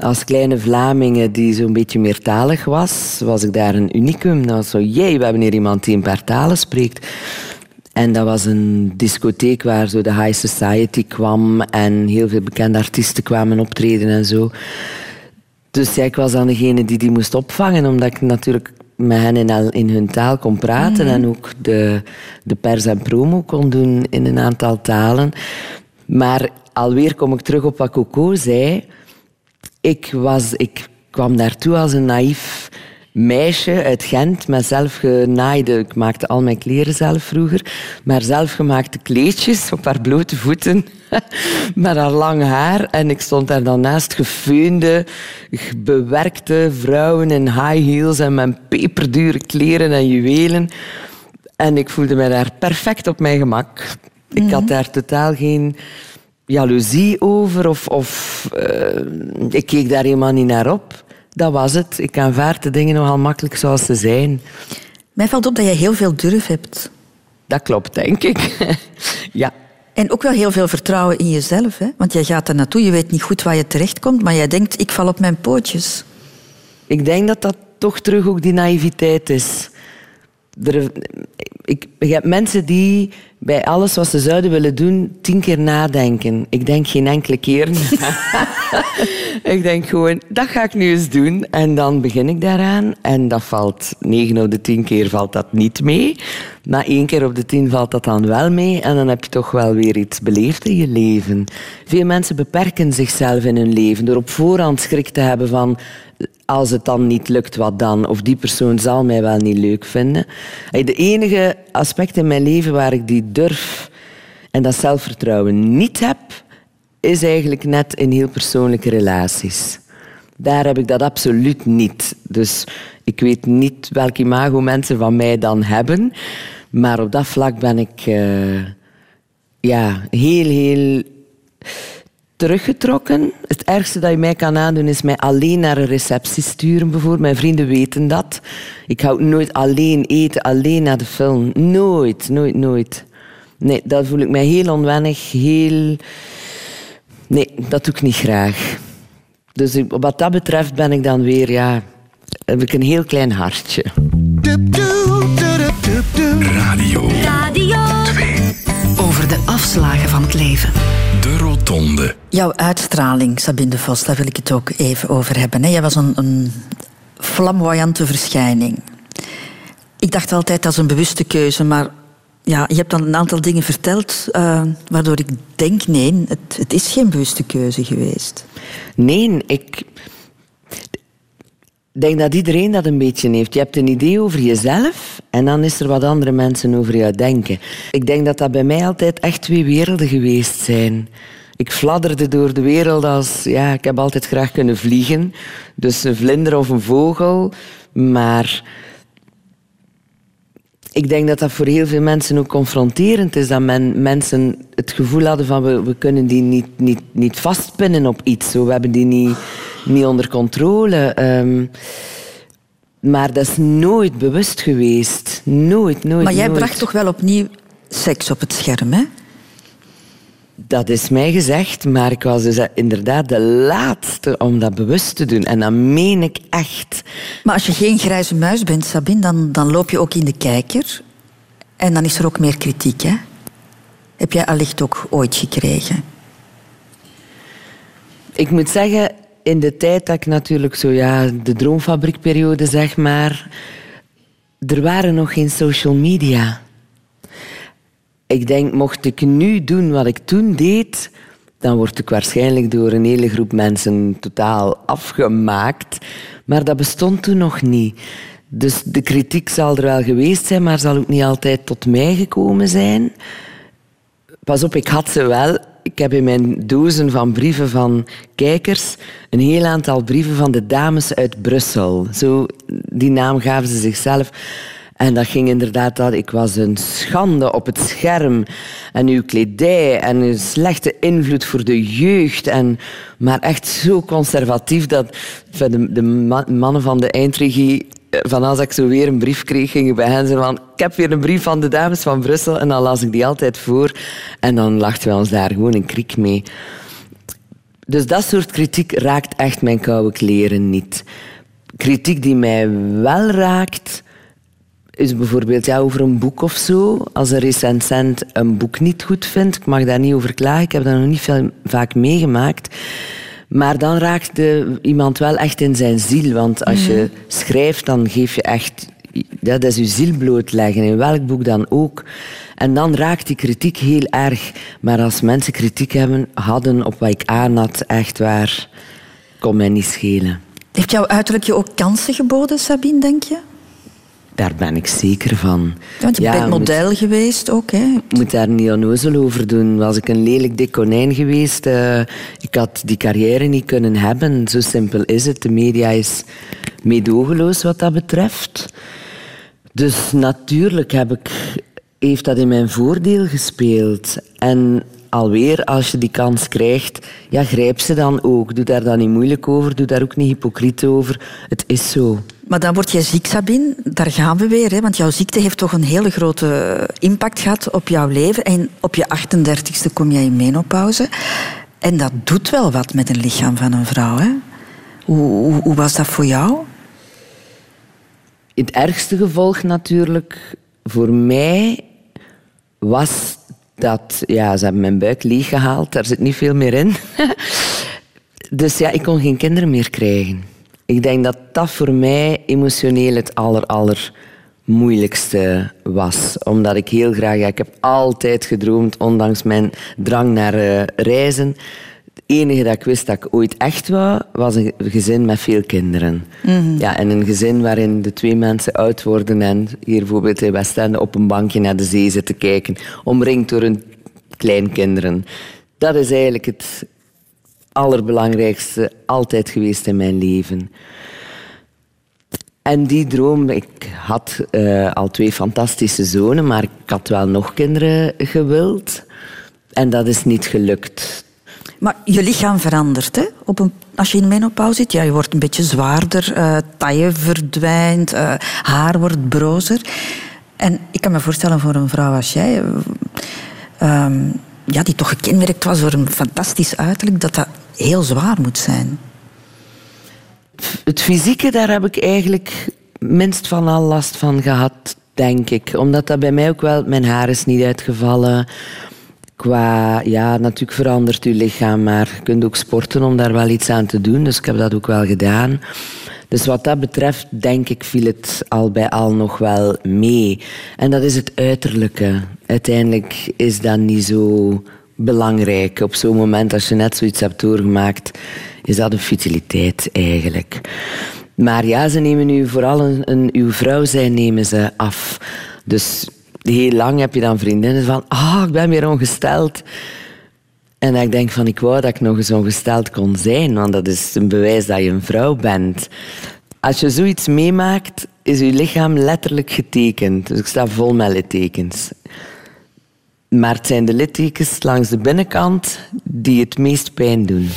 Speaker 2: als kleine Vlamingen die zo'n beetje meertalig was, was ik daar een unicum. Was zo, jee, we hebben hier iemand die een paar talen spreekt. En dat was een discotheek waar zo de high society kwam en heel veel bekende artiesten kwamen optreden en zo. Dus ja, ik was dan degene die die moest opvangen, omdat ik natuurlijk met hen in, in hun taal kon praten en ook de, de pers en promo kon doen in een aantal talen. Maar alweer kom ik terug op wat Coco zei. Ik, was, ik kwam daartoe als een naïef meisje uit Gent met zelfgenaaide... Ik maakte al mijn kleren zelf vroeger. Maar zelfgemaakte kleedjes op haar blote voeten. met haar lang haar. En ik stond daar dan naast gefeunde, bewerkte vrouwen in high heels en met peperdure kleren en juwelen. En ik voelde me daar perfect op mijn gemak. Ik had daar totaal geen jaloezie over of, of eh, ik keek daar helemaal niet naar op. Dat was het. Ik aanvaard de dingen nogal makkelijk zoals ze zijn.
Speaker 1: Mij valt op dat je heel veel durf hebt.
Speaker 2: Dat klopt, denk ik. ja.
Speaker 1: En ook wel heel veel vertrouwen in jezelf. Hè? Want jij gaat er naartoe, je weet niet goed waar je terechtkomt, maar jij denkt, ik val op mijn pootjes.
Speaker 2: Ik denk dat dat toch terug ook die naïviteit is. Er, ik, je hebt mensen die bij alles wat ze zouden willen doen tien keer nadenken. Ik denk geen enkele keer ik denk gewoon, dat ga ik nu eens doen. En dan begin ik daaraan. En dat valt, negen op de tien keer valt dat niet mee. Maar één keer op de tien valt dat dan wel mee. En dan heb je toch wel weer iets beleefd in je leven. Veel mensen beperken zichzelf in hun leven door op voorhand schrik te hebben van als het dan niet lukt, wat dan? Of die persoon zal mij wel niet leuk vinden. De enige aspect in mijn leven waar ik die durf en dat zelfvertrouwen niet heb, is eigenlijk net in heel persoonlijke relaties. Daar heb ik dat absoluut niet. Dus ik weet niet welk imago mensen van mij dan hebben. Maar op dat vlak ben ik eh, ja, heel, heel teruggetrokken. Het ergste dat je mij kan aandoen is mij alleen naar een receptie sturen. Bijvoorbeeld. Mijn vrienden weten dat. Ik hou nooit alleen eten, alleen naar de film. Nooit, nooit, nooit. Nee, dat voel ik mij heel onwennig, heel... Nee, dat doe ik niet graag. Dus wat dat betreft ben ik dan weer, ja... Heb ik een heel klein hartje.
Speaker 4: Radio
Speaker 3: Radio
Speaker 11: Over de afslagen van het leven.
Speaker 4: De Rotonde.
Speaker 1: Jouw uitstraling, Sabine de Vos, daar wil ik het ook even over hebben. hè. Jij was een, een flamboyante verschijning. Ik dacht altijd dat is een bewuste keuze, maar ja, je hebt dan een aantal dingen verteld eh, waardoor ik denk, nee, het, het is geen bewuste keuze geweest.
Speaker 2: Nee, ik denk dat iedereen dat een beetje heeft. Je hebt een idee over jezelf en dan is er wat andere mensen over jou denken. Ik denk dat dat bij mij altijd echt twee werelden geweest zijn. Ik fladderde door de wereld als... Ja, ik heb altijd graag kunnen vliegen. Dus een vlinder of een vogel. Maar ik denk dat dat voor heel veel mensen ook confronterend is. Dat men, mensen het gevoel hadden van we, we kunnen die niet, niet, niet vastpinnen op iets. We hebben die niet, niet onder controle. Ehm, maar dat is nooit bewust geweest. Nooit, nooit,
Speaker 1: maar jij
Speaker 2: nooit.
Speaker 1: bracht toch wel opnieuw seks op het scherm, hè?
Speaker 2: Dat is mij gezegd, maar ik was dus inderdaad de laatste om dat bewust te doen. En dat meen ik echt.
Speaker 1: Maar als je geen grijze muis bent, Sabine, dan, dan loop je ook in de kijker. En dan is er ook meer kritiek, hè? Heb jij allicht ook ooit gekregen?
Speaker 2: Ik moet zeggen, in de tijd dat ik natuurlijk zo, ja, de droomfabriekperiode zeg maar, er waren nog geen social media. Ik denk, mocht ik nu doen wat ik toen deed, dan word ik waarschijnlijk door een hele groep mensen totaal afgemaakt. Maar dat bestond toen nog niet. Dus de kritiek zal er wel geweest zijn, maar zal ook niet altijd tot mij gekomen zijn. Pas op, ik had ze wel. Ik heb in mijn dozen van brieven van kijkers een heel aantal brieven van de dames uit Brussel. Zo, die naam gaven ze zichzelf. En dat ging inderdaad dat ik was een schande op het scherm. En uw kledij en een slechte invloed voor de jeugd. En, maar echt zo conservatief dat de, de mannen van de eindregie van als ik zo weer een brief kreeg, gingen bij hen van ik heb weer een brief van de dames van Brussel en dan las ik die altijd voor en dan lachten we ons daar gewoon een kriek mee. Dus dat soort kritiek raakt echt mijn koude kleren niet. Kritiek die mij wel raakt, is bijvoorbeeld ja, over een boek of zo. Als een recensent een boek niet goed vindt, ik mag daar niet over klagen, ik heb dat nog niet veel, vaak meegemaakt. Maar dan raakt de, iemand wel echt in zijn ziel. Want als je mhm. schrijft, dan geef je echt... Dat is je ziel blootleggen, in welk boek dan ook. En dan raakt die kritiek heel erg. Maar als mensen kritiek hebben, hadden op wat ik aan had, echt waar, kon mij niet schelen.
Speaker 1: Heeft jouw uiterlijk je ook kansen geboden, Sabine, denk je?
Speaker 2: Daar ben ik zeker van.
Speaker 1: want je bent model geweest ook, hè?
Speaker 2: Ik moet daar niet onnozel over doen. Was ik een lelijk dik konijn geweest, uh, ik had die carrière niet kunnen hebben. Zo simpel is het. De media is meedogenloos wat dat betreft. Dus natuurlijk heb ik, heeft dat in mijn voordeel gespeeld. En alweer, als je die kans krijgt, ja, grijp ze dan ook. Doe daar dan niet moeilijk over, doe daar ook niet hypocriet over. Het is zo.
Speaker 1: Maar dan word je ziek, Sabine. Daar gaan we weer. Hè? Want jouw ziekte heeft toch een hele grote impact gehad op jouw leven. En op je 38ste kom jij in menopauze. En dat doet wel wat met een lichaam van een vrouw. Hè? Hoe, hoe, hoe was dat voor jou?
Speaker 2: Het ergste gevolg natuurlijk voor mij was dat... Ja, ze hebben mijn buik leeggehaald. Daar zit niet veel meer in. dus ja, ik kon geen kinderen meer krijgen. Ik denk dat dat voor mij emotioneel het aller, moeilijkste was. Omdat ik heel graag... Ik heb altijd gedroomd, ondanks mijn drang naar uh, reizen. Het enige dat ik wist dat ik ooit echt wou, was een gezin met veel kinderen. Mm ja, en een gezin waarin de twee mensen oud worden en hier bijvoorbeeld in Westende op een bankje naar de zee zitten kijken, omringd door hun kleinkinderen. Dat is eigenlijk het allerbelangrijkste altijd geweest in mijn leven. En die droom, ik had uh, al twee fantastische zonen, maar ik had wel nog kinderen gewild. En dat is niet gelukt.
Speaker 1: Maar je lichaam verandert, hè? Op een, als je in menopauze zit. Ja, je wordt een beetje zwaarder, uh, taille verdwijnt, uh, haar wordt brozer. En ik kan me voorstellen voor een vrouw als jij, uh, ja, die toch gekenmerkt was door een fantastisch uiterlijk, dat dat heel zwaar moet zijn.
Speaker 2: Het fysieke, daar heb ik eigenlijk minst van al last van gehad, denk ik. Omdat dat bij mij ook wel... Mijn haar is niet uitgevallen. Qua... Ja, natuurlijk verandert je lichaam, maar je kunt ook sporten om daar wel iets aan te doen. Dus ik heb dat ook wel gedaan. Dus wat dat betreft, denk ik, viel het al bij al nog wel mee. En dat is het uiterlijke. Uiteindelijk is dat niet zo belangrijk. Op zo'n moment, als je net zoiets hebt doorgemaakt, is dat een futiliteit eigenlijk. Maar ja, ze nemen nu vooral een, een, uw vrouw zijn nemen ze af. Dus heel lang heb je dan vriendinnen van, ah, oh, ik ben weer ongesteld. En ik denk van, ik wou dat ik nog eens ongesteld kon zijn, want dat is een bewijs dat je een vrouw bent. Als je zoiets meemaakt, is je lichaam letterlijk getekend. Dus ik sta vol met littekens. Maar het zijn de littekens langs de binnenkant die het meest pijn doen.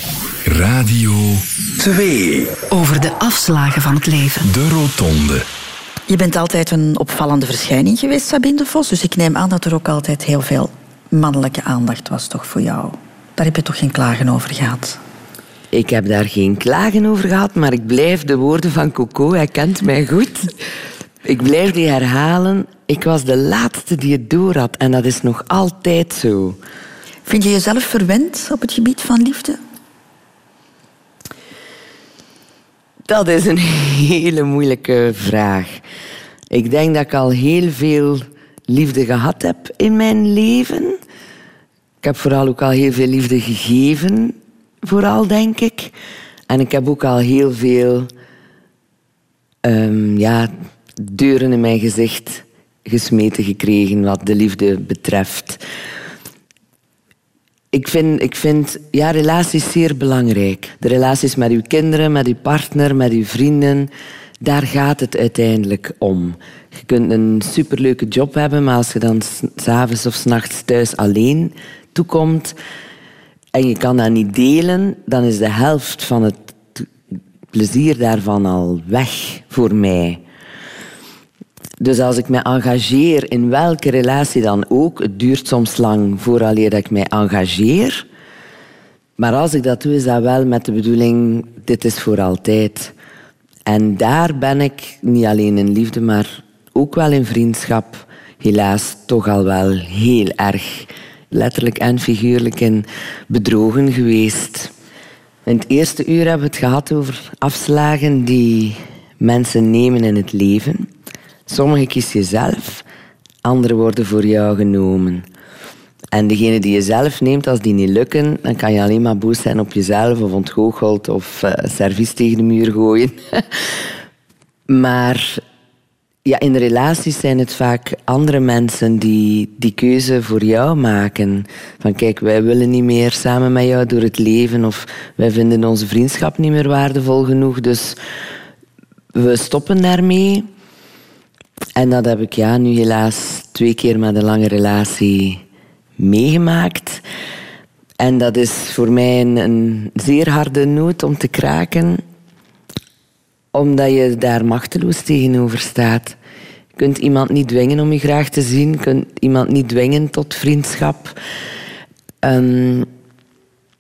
Speaker 4: Radio 2.
Speaker 11: Over de afslagen van het leven.
Speaker 4: De Rotonde.
Speaker 1: Je bent altijd een opvallende verschijning geweest, Sabine de Vos. Dus ik neem aan dat er ook altijd heel veel mannelijke aandacht was toch voor jou. Daar heb je toch geen klagen over gehad?
Speaker 2: Ik heb daar geen klagen over gehad, maar ik blijf de woorden van Coco, hij kent mij goed. Ik blijf die herhalen. Ik was de laatste die het door had en dat is nog altijd zo.
Speaker 1: Vind je jezelf verwend op het gebied van liefde?
Speaker 2: Dat is een hele moeilijke vraag. Ik denk dat ik al heel veel liefde gehad heb in mijn leven. Ik heb vooral ook al heel veel liefde gegeven, vooral denk ik. En ik heb ook al heel veel um, ja, deuren in mijn gezicht gesmeten gekregen wat de liefde betreft. Ik vind, ik vind ja, relaties zeer belangrijk. De relaties met uw kinderen, met uw partner, met uw vrienden. Daar gaat het uiteindelijk om. Je kunt een superleuke job hebben, maar als je dan s'avonds of s'nachts thuis alleen toekomt en je kan dat niet delen, dan is de helft van het plezier daarvan al weg voor mij. Dus als ik me engageer, in welke relatie dan ook, het duurt soms lang vooraleer dat ik mij engageer. Maar als ik dat doe, is dat wel met de bedoeling, dit is voor altijd. En daar ben ik, niet alleen in liefde, maar ook wel in vriendschap, helaas toch al wel heel erg letterlijk en figuurlijk in bedrogen geweest. In het eerste uur hebben we het gehad over afslagen die mensen nemen in het leven. Sommige kies je zelf, andere worden voor jou genomen. En degene die je zelf neemt, als die niet lukken, dan kan je alleen maar boos zijn op jezelf of ontgoocheld of uh, servies tegen de muur gooien. maar ja, in relaties zijn het vaak andere mensen die die keuze voor jou maken. Van kijk, wij willen niet meer samen met jou door het leven of wij vinden onze vriendschap niet meer waardevol genoeg, dus we stoppen daarmee. En dat heb ik ja, nu helaas twee keer met een lange relatie meegemaakt. En dat is voor mij een, zeer harde noot om te kraken, omdat je daar machteloos tegenover staat. Je kunt iemand niet dwingen om je graag te zien, je kunt iemand niet dwingen tot vriendschap. Um,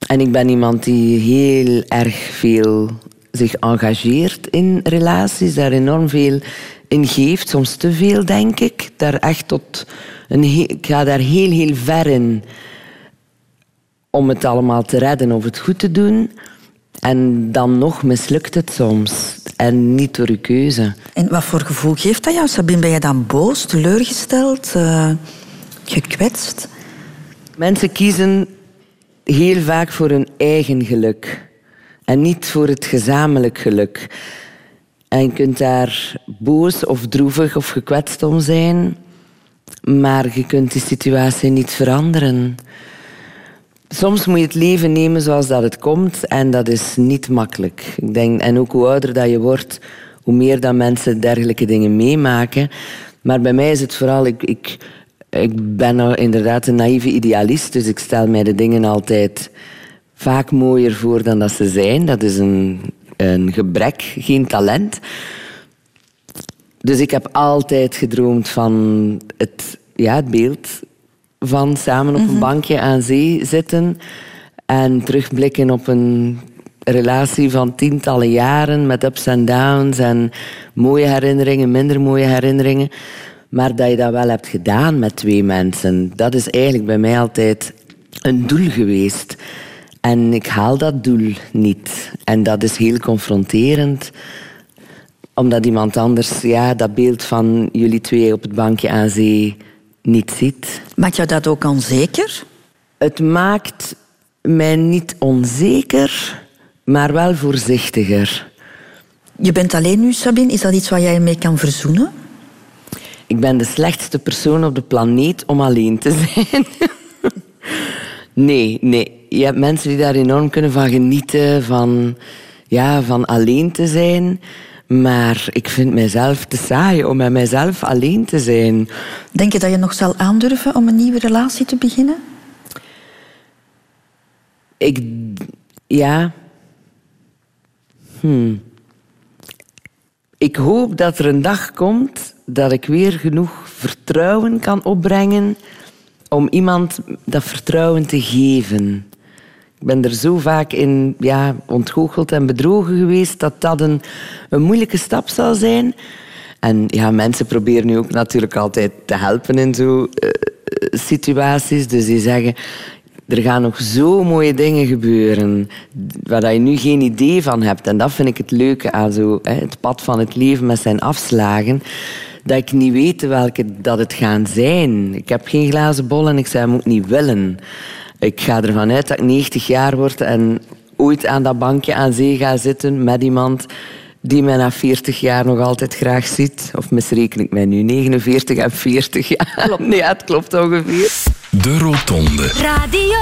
Speaker 2: en ik ben iemand die heel erg veel zich engageert in relaties, daar enorm veel in geeft, soms te veel, denk ik. Daar echt tot een ik ga daar heel, heel ver in om het allemaal te redden of het goed te doen. En dan nog mislukt het soms. En niet door uw keuze.
Speaker 1: En wat voor gevoel geeft dat jou, Sabine? Ben je dan boos, teleurgesteld, uh, gekwetst?
Speaker 2: Mensen kiezen heel vaak voor hun eigen geluk. En niet voor het gezamenlijk geluk. En je kunt daar boos of droevig of gekwetst om zijn, maar je kunt die situatie niet veranderen. Soms moet je het leven nemen zoals dat het komt en dat is niet makkelijk. Ik denk, en ook hoe ouder dat je wordt, hoe meer dat mensen dergelijke dingen meemaken. Maar bij mij is het vooral, ik, ik, ik ben nou inderdaad een naïeve idealist, dus ik stel mij de dingen altijd vaak mooier voor dan dat ze zijn. Dat is een een gebrek, geen talent. Dus ik heb altijd gedroomd van het, ja, het beeld van samen op een mhm. bankje aan zee zitten en terugblikken op een relatie van tientallen jaren met ups en downs en mooie herinneringen, minder mooie herinneringen. Maar dat je dat wel hebt gedaan met twee mensen, dat is eigenlijk bij mij altijd een doel geweest. En ik haal dat doel niet. En dat is heel confronterend omdat iemand anders ja, dat beeld van jullie twee op het bankje aan zee niet ziet.
Speaker 1: Maakt jou dat ook onzeker?
Speaker 2: Het maakt mij niet onzeker, maar wel voorzichtiger.
Speaker 1: Je bent alleen nu, Sabine. Is dat iets waar jij mee kan verzoenen?
Speaker 2: Ik ben de slechtste persoon op de planeet om alleen te zijn. nee, nee je hebt mensen die daar enorm kunnen van genieten, van, ja, van alleen te zijn. Maar ik vind mijzelf te saai om met mijzelf alleen te zijn.
Speaker 1: Denk je dat je nog zal aandurven om een nieuwe relatie te beginnen?
Speaker 2: Ik... Ja. Hmm. Ik hoop dat er een dag komt dat ik weer genoeg vertrouwen kan opbrengen om iemand dat vertrouwen te geven. Ben er zo vaak in ja, ontgoocheld en bedrogen geweest dat dat een, een moeilijke stap zal zijn. En ja, mensen proberen nu ook natuurlijk altijd te helpen in zo'n uh, situaties. Dus die zeggen, er gaan nog zo mooie dingen gebeuren waar je nu geen idee van hebt. En dat vind ik het leuke aan zo, het pad van het leven met zijn afslagen. Dat ik niet weet welke dat het gaan zijn. Ik heb geen glazen bol en ik zei, moet niet willen. Ik ga ervan uit dat ik 90 jaar word en ooit aan dat bankje aan zee ga zitten met iemand die mij na 40 jaar nog altijd graag ziet. Of misreken ik mij nu, 49 en 40 jaar. Nee, het klopt ongeveer.
Speaker 4: De Rotonde.
Speaker 3: Radio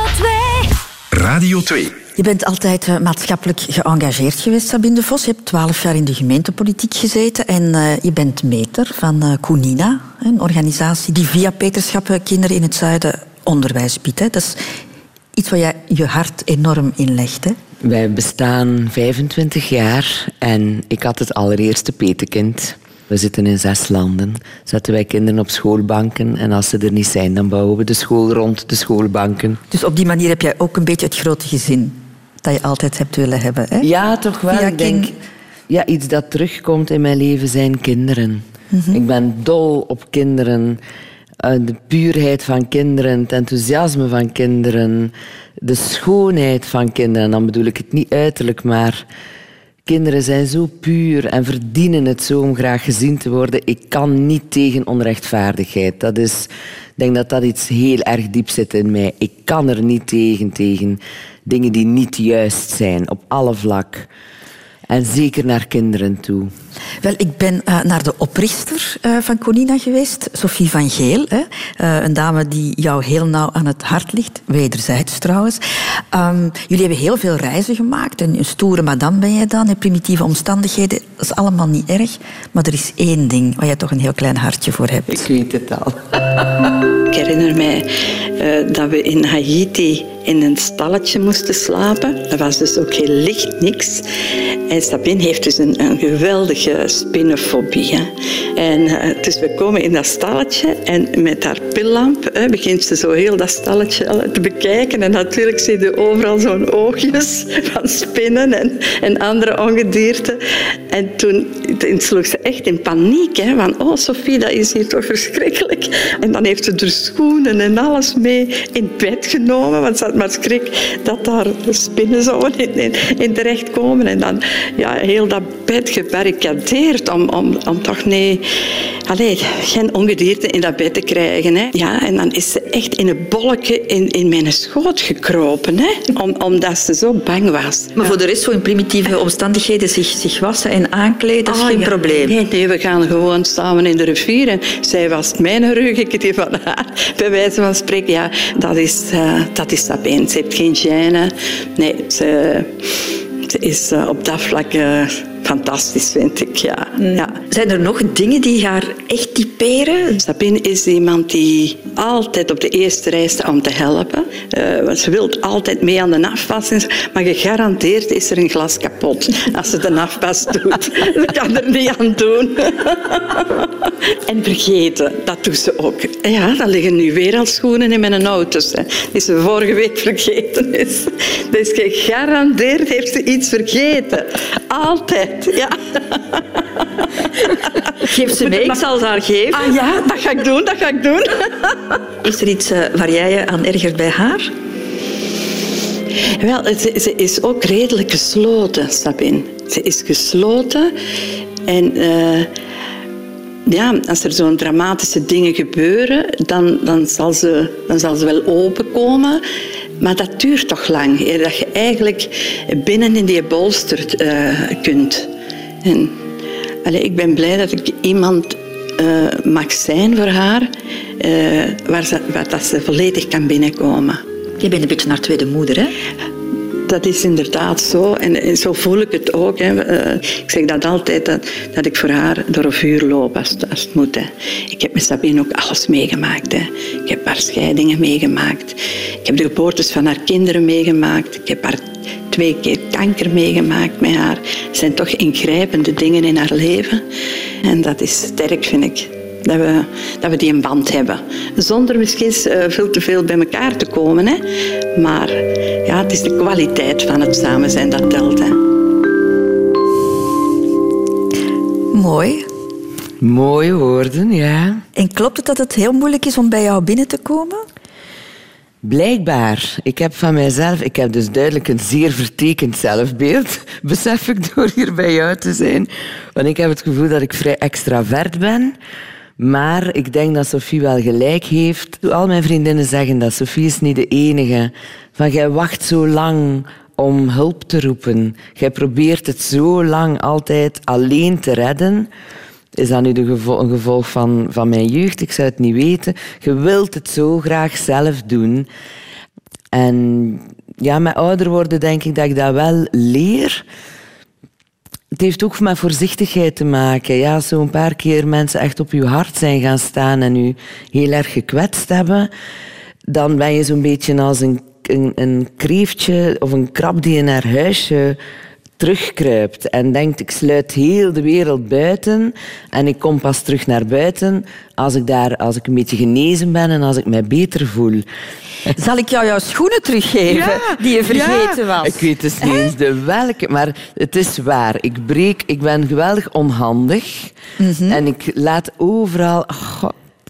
Speaker 3: 2.
Speaker 4: Radio 2.
Speaker 1: Je bent altijd uh, maatschappelijk geëngageerd geweest, Sabine de Vos. Je hebt twaalf jaar in de gemeentepolitiek gezeten en uh, je bent meter van uh, Koenina, een organisatie die via Peterschappen kinderen in het zuiden onderwijs biedt. Hè. Dat is iets waar je je hart enorm in legt. Hè.
Speaker 2: Wij bestaan 25 jaar en ik had het allereerste petekind. We zitten in zes landen. Zetten wij kinderen op schoolbanken en als ze er niet zijn, dan bouwen we de school rond de schoolbanken.
Speaker 1: Dus op die manier heb jij ook een beetje het grote gezin dat je altijd hebt willen hebben. Hè?
Speaker 2: Ja, toch wel.
Speaker 1: Via
Speaker 2: ik denk, ja, iets dat terugkomt in mijn leven zijn kinderen.
Speaker 1: Mhm.
Speaker 2: Ik ben dol op kinderen. Uh, de puurheid van kinderen, het enthousiasme van kinderen, de schoonheid van kinderen. Dan bedoel ik het niet uiterlijk, maar kinderen zijn zo puur en verdienen het zo om graag gezien te worden. Ik kan niet tegen onrechtvaardigheid. Dat is, ik denk dat dat iets heel erg diep zit in mij. Ik kan er niet tegen, tegen dingen die niet juist zijn, op alle vlak. En zeker naar kinderen toe.
Speaker 1: Wel, ik ben uh, naar de oprichter uh, van Conina geweest, Sophie van Geel. Hè? Uh, een dame die jou heel nauw aan het hart ligt, wederzijds trouwens. Um, jullie hebben heel veel reizen gemaakt. En een stoere madame ben jij dan, in primitieve omstandigheden. Dat is allemaal niet erg. Maar er is één ding waar je toch een heel klein hartje voor hebt.
Speaker 2: Ik weet het al.
Speaker 12: Ik herinner mij dat we in Haiti in een stalletje moesten slapen. Dat was dus ook heel licht, niks. En Sabine heeft dus een, een geweldige spinnenfobie. En dus we komen in dat stalletje en met haar pillamp hè, begint ze zo heel dat stalletje te bekijken. En natuurlijk zie je overal zo'n oogjes van spinnen en, en andere ongedierte. En toen, sloeg ze echt in paniek. Hè, van, oh Sophie, dat is hier toch verschrikkelijk. En dan heeft ze er schoenen en alles mee in bed genomen. Want had maar schrik dat daar spinnen zouden in, in, in terechtkomen. En dan ja, heel dat bed gebarricadeerd om, om, om toch nee, allez, geen ongedierte in dat bed te krijgen. Hè. Ja, en dan is ze echt in een bolletje in, in mijn schoot gekropen, hè, om, omdat ze zo bang was.
Speaker 1: Maar voor de rest, zo in primitieve omstandigheden, zich, zich wassen en aankleden, dat is
Speaker 12: Ah,
Speaker 1: geen
Speaker 12: ja.
Speaker 1: probleem.
Speaker 12: Nee, nee, we gaan gewoon samen in de rivier. En zij was mijn rug, ik die van haar. Bij wijze van spreken, ja, dat is, uh, dat is Ze heeft geen gêne. Nee, ze, ze is uh, op dat vlak uh, fantastisch, vind ik, ja. ja.
Speaker 1: Zijn er nog dingen die haar echt typeren?
Speaker 12: Sabine is iemand die altijd op de eerste rij staat om te helpen. Uh, want ze wil altijd mee aan de afwas. Maar gegarandeerd is er een glas kapot als ze de afwas doet. Ze kan er niet aan doen. en vergeten, dat doet ze ook. Ja, dan liggen nu weer al schoenen in mijn auto's. Hè, die ze vorige week vergeten is. Dus gegarandeerd heeft ze iets vergeten. Altijd, ja.
Speaker 1: Geef ze mee, ik zal ze haar geven.
Speaker 12: Ah ja, dat ga ik doen, dat ga ik doen.
Speaker 1: Is er iets uh, waar jij je aan ergert bij haar?
Speaker 12: Wel, ze, ze, is ook redelijk gesloten, Sabine. Ze is gesloten en uh, ja, als er zo'n dramatische dingen gebeuren, dan, dan, zal ze, dan zal ze wel openkomen. Maar dat duurt toch lang, eer dat je eigenlijk binnen in die bolster uh, kunt. En, ik ben blij dat ik iemand uh, mag zijn voor haar, uh, waar, ze, waar dat ze volledig kan binnenkomen.
Speaker 1: Je bent een beetje haar tweede moeder, hè?
Speaker 12: Dat is inderdaad zo. En, en zo voel ik het ook. Hè. Uh, ik zeg dat altijd, dat, dat ik voor haar door een vuur loop als, als het moet. Ik heb met Sabine ook alles meegemaakt. Hè. Ik heb haar scheidingen meegemaakt. Ik heb de geboortes van haar kinderen meegemaakt. Ik heb haar twee keer kanker meegemaakt met haar. Het zijn toch ingrijpende dingen in haar leven. En dat is sterk, vind ik. Dat we, dat we die een band hebben. Zonder misschien uh, veel te veel bij elkaar te komen. Hè. Maar ja, het is de kwaliteit van het samen zijn dat telt. Hè.
Speaker 1: Mooi.
Speaker 2: Mooie woorden, ja.
Speaker 1: En klopt het dat het heel moeilijk is om bij jou binnen te komen?
Speaker 2: Blijkbaar. Ik heb van mijzelf, ik heb dus duidelijk een zeer vertekend zelfbeeld, besef ik door hier bij jou te zijn. Want ik heb het gevoel dat ik vrij extravert ben. Maar ik denk dat Sophie wel gelijk heeft. Al mijn vriendinnen zeggen dat Sophie is niet de enige. Van jij wacht zo lang om hulp te roepen. Jij probeert het zo lang altijd alleen te redden. Is dat nu de een gevolg van, van mijn jeugd? Ik zou het niet weten. Je wilt het zo graag zelf doen. En ja, met ouder worden denk ik dat ik dat wel leer. Het heeft ook met voorzichtigheid te maken. Ja, als een paar keer mensen echt op je hart zijn gaan staan en u heel erg gekwetst hebben, dan ben je zo'n beetje als een, een, een kreeftje of een krab die in haar huisje terugkruipt en denkt ik sluit heel de wereld buiten en ik kom pas terug naar buiten als ik, daar, als ik een beetje genezen ben en als ik mij beter voel.
Speaker 1: Zal ik jou jouw schoenen teruggeven die je vergeten was?
Speaker 2: Ik weet dus niet eens de welke, maar het is waar. Ik breek, ik ben geweldig onhandig
Speaker 1: Mhm.
Speaker 2: en ik laat overal... Oh,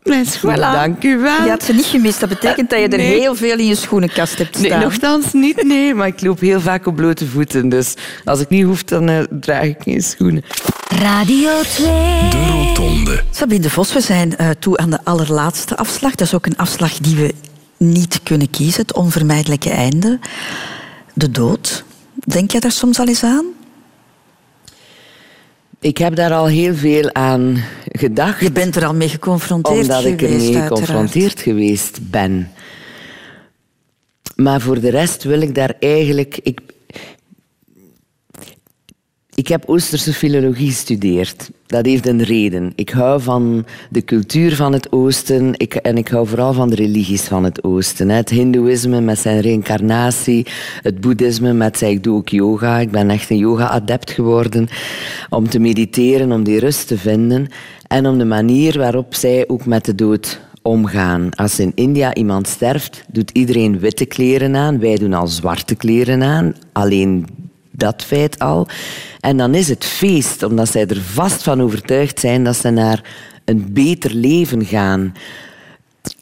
Speaker 2: mijn schoenen,
Speaker 1: Voilà.
Speaker 2: dank u wel.
Speaker 1: Je had ze niet gemist. Dat betekent dat je er
Speaker 2: Nee.
Speaker 1: heel veel in je schoenenkast hebt staan.
Speaker 2: Nee, nogthans niet, nee. Maar ik loop heel vaak op blote voeten. Dus als ik niet hoef, dan eh, draag ik geen schoenen.
Speaker 3: Radio 2.
Speaker 4: De Rotonde.
Speaker 1: Sabine de Vos, we zijn eh, toe aan de allerlaatste afslag. Dat is ook een afslag die we niet kunnen kiezen. Het onvermijdelijke einde. De dood. Denk jij daar soms al eens aan?
Speaker 2: Ik heb daar al heel veel aan gedacht.
Speaker 1: Je bent er al mee geconfronteerd
Speaker 2: Omdat ik
Speaker 1: geweest,
Speaker 2: ermee
Speaker 1: uiteraard.
Speaker 2: geconfronteerd geweest ben. Maar voor de rest wil ik daar eigenlijk... Ik, ik heb Oosterse filologie gestudeerd. Dat heeft een reden. Ik hou van de cultuur van het Oosten ik, en ik hou vooral van de religies van het Oosten. Het Hindoeïsme met zijn reïncarnatie, het Boeddhisme met zijn... Ik doe ook yoga. Ik ben echt een yoga-adept geworden om te mediteren, om die rust te vinden en om de manier waarop zij ook met de dood omgaan. Als in India iemand sterft, doet iedereen witte kleren aan. Wij doen al zwarte kleren aan. Alleen dat feit al. En dan is het feest, omdat zij er vast van overtuigd zijn dat ze naar een beter leven gaan.